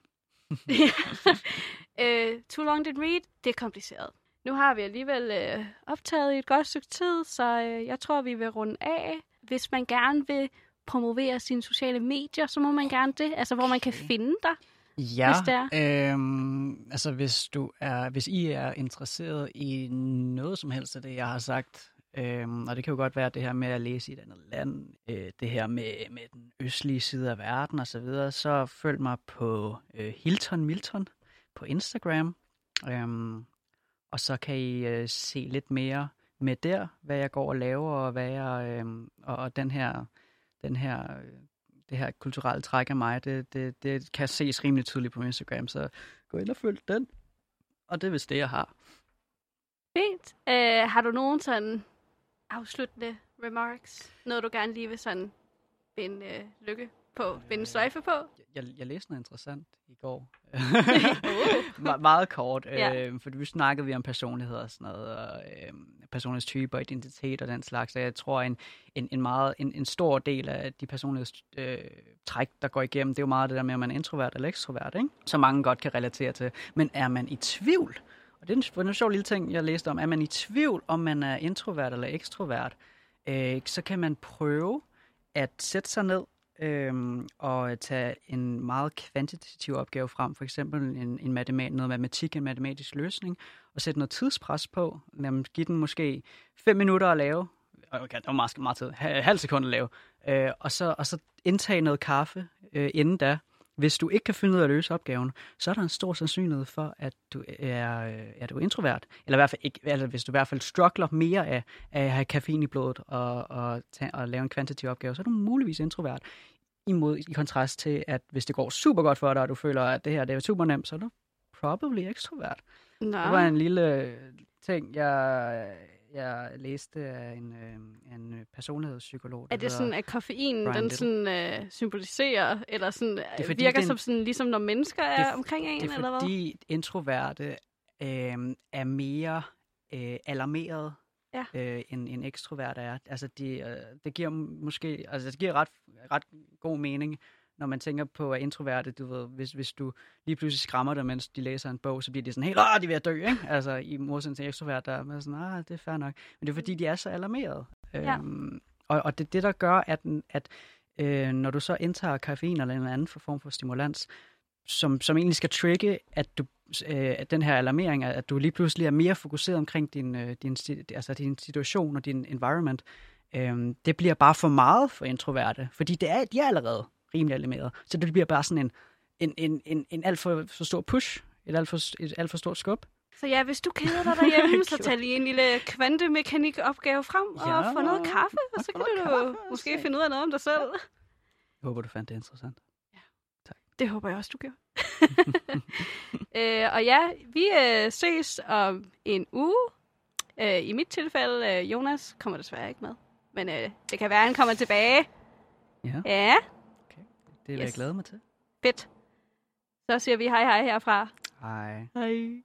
øh, too long did read, det er kompliceret. Nu har vi alligevel øh, optaget i et godt stykke tid, så øh, jeg tror, vi vil runde af. Hvis man gerne vil promovere sine sociale medier, så må man gerne det. Altså, hvor man kan finde dig. Ja, Hvis det Øhm, altså hvis du er, hvis I er interesseret i noget som helst af det, jeg har sagt, øhm, og det kan jo godt være det her med at læse i et andet land, øh, det her med, med den østlige side af verden og så videre, så følg mig på øh, Hilton Milton på Instagram, øhm, og så kan I øh, se lidt mere med der, hvad jeg går og laver, og hvad jeg, øh, og, og den her, den her øh, det her kulturelle træk af mig, det, det, det kan ses rimelig tydeligt på Instagram, så gå ind og følg den. Og det er vist det, jeg har. Fint. Øh, har du nogen sådan afsluttende remarks? Noget, du gerne lige vil sådan binde øh, lykke på, binde sløjfe på? Jeg, jeg læste noget interessant i går. Uh. Me- meget kort, Ja. øh, fordi vi snakkede vi om personlighed og sådan noget, og øh, personlighedstyper, identitet og den slags, og jeg tror, en, en, en, meget, en, en stor del af de personlighedstræk, øh, træk, der går igennem, det er jo meget det der med, om man er introvert eller ekstrovert, ikke? som mange godt kan relatere til. Men er man i tvivl, og det er en, en sjov lille ting, jeg læste om, er man i tvivl, om man er introvert eller ekstrovert, øh, så kan man prøve at sætte sig ned øhm, og tage en meget kvantitativ opgave frem, for eksempel en, en matemat, noget matematik, en matematisk løsning, og sætte noget tidspres på. Jamen, give den måske 5 minutter at lave, okay, det var meget, meget tid, halv sekund at lave, øh, og, så, og så indtage noget kaffe øh, inden da. Hvis du ikke kan finde ud af at løse opgaven, så er der en stor sandsynlighed for, at du er, er du introvert. Eller i hvert fald ikke, eller hvis du i hvert fald struggler mere af, af at have kaffein i blodet og, og, tage, og lave en kvantitativ opgave, så er du muligvis introvert imod i kontrast til, at hvis det går super godt for dig, og du føler, at det her det er super nemt, så er du probably ekstrovert. Nå. Det var en lille ting, jeg, jeg læste af en, øh, en personlighedspsykolog. der Er det sådan, at koffeinen, Brian den Little. sådan, øh, symboliserer, eller sådan, det er fordi, virker den- som sådan, ligesom når mennesker er, Det omkring en, Det er eller hvad? fordi introverte øh, er mere øh, alarmeret, Ja. øh, end, end ekstroverte er. Altså, de, øh, det giver måske, altså, det giver ret, ret god mening, når man tænker på, at introverte, du ved, hvis, hvis du lige pludselig skræmmer dem, mens de læser en bog, så bliver de sådan helt, åh, de er ved at dø, ikke? Altså, i modsætning til ekstrovert, der er sådan, ah, det er fair nok. Men det er fordi, de er så alarmerede. Ja. Øhm, og, og det er det, der gør, at, at øh, når du så indtager koffein eller en anden form for stimulans, som, som egentlig skal trigge, at du øh, at den her alarmering, at du lige pludselig er mere fokuseret omkring din, øh, din, altså din situation og din environment, øh, det bliver bare for meget for introverte, fordi det er, de er allerede rimelig alarmeret. Så det bliver bare sådan en, en, en, en, en alt for, for stor push, et alt for, et alt for stort skub. Så ja, hvis du keder dig derhjemme, så tag lige en lille kvantemekanik-opgave frem og ja, få noget kaffe, og så kan du kaffe, måske finde ud af noget om dig selv. Jeg håber, du fandt det interessant. Ja. Tak. Det håber jeg også, du gjorde. øh, og ja, vi øh, ses om en uge. Øh, I mit tilfælde, øh, Jonas kommer desværre ikke med. Men øh, det kan være, at han kommer tilbage. Ja. ja. Det vil yes. jeg glæde mig til. Fedt. Så siger vi hej hej herfra. Hej. Hej.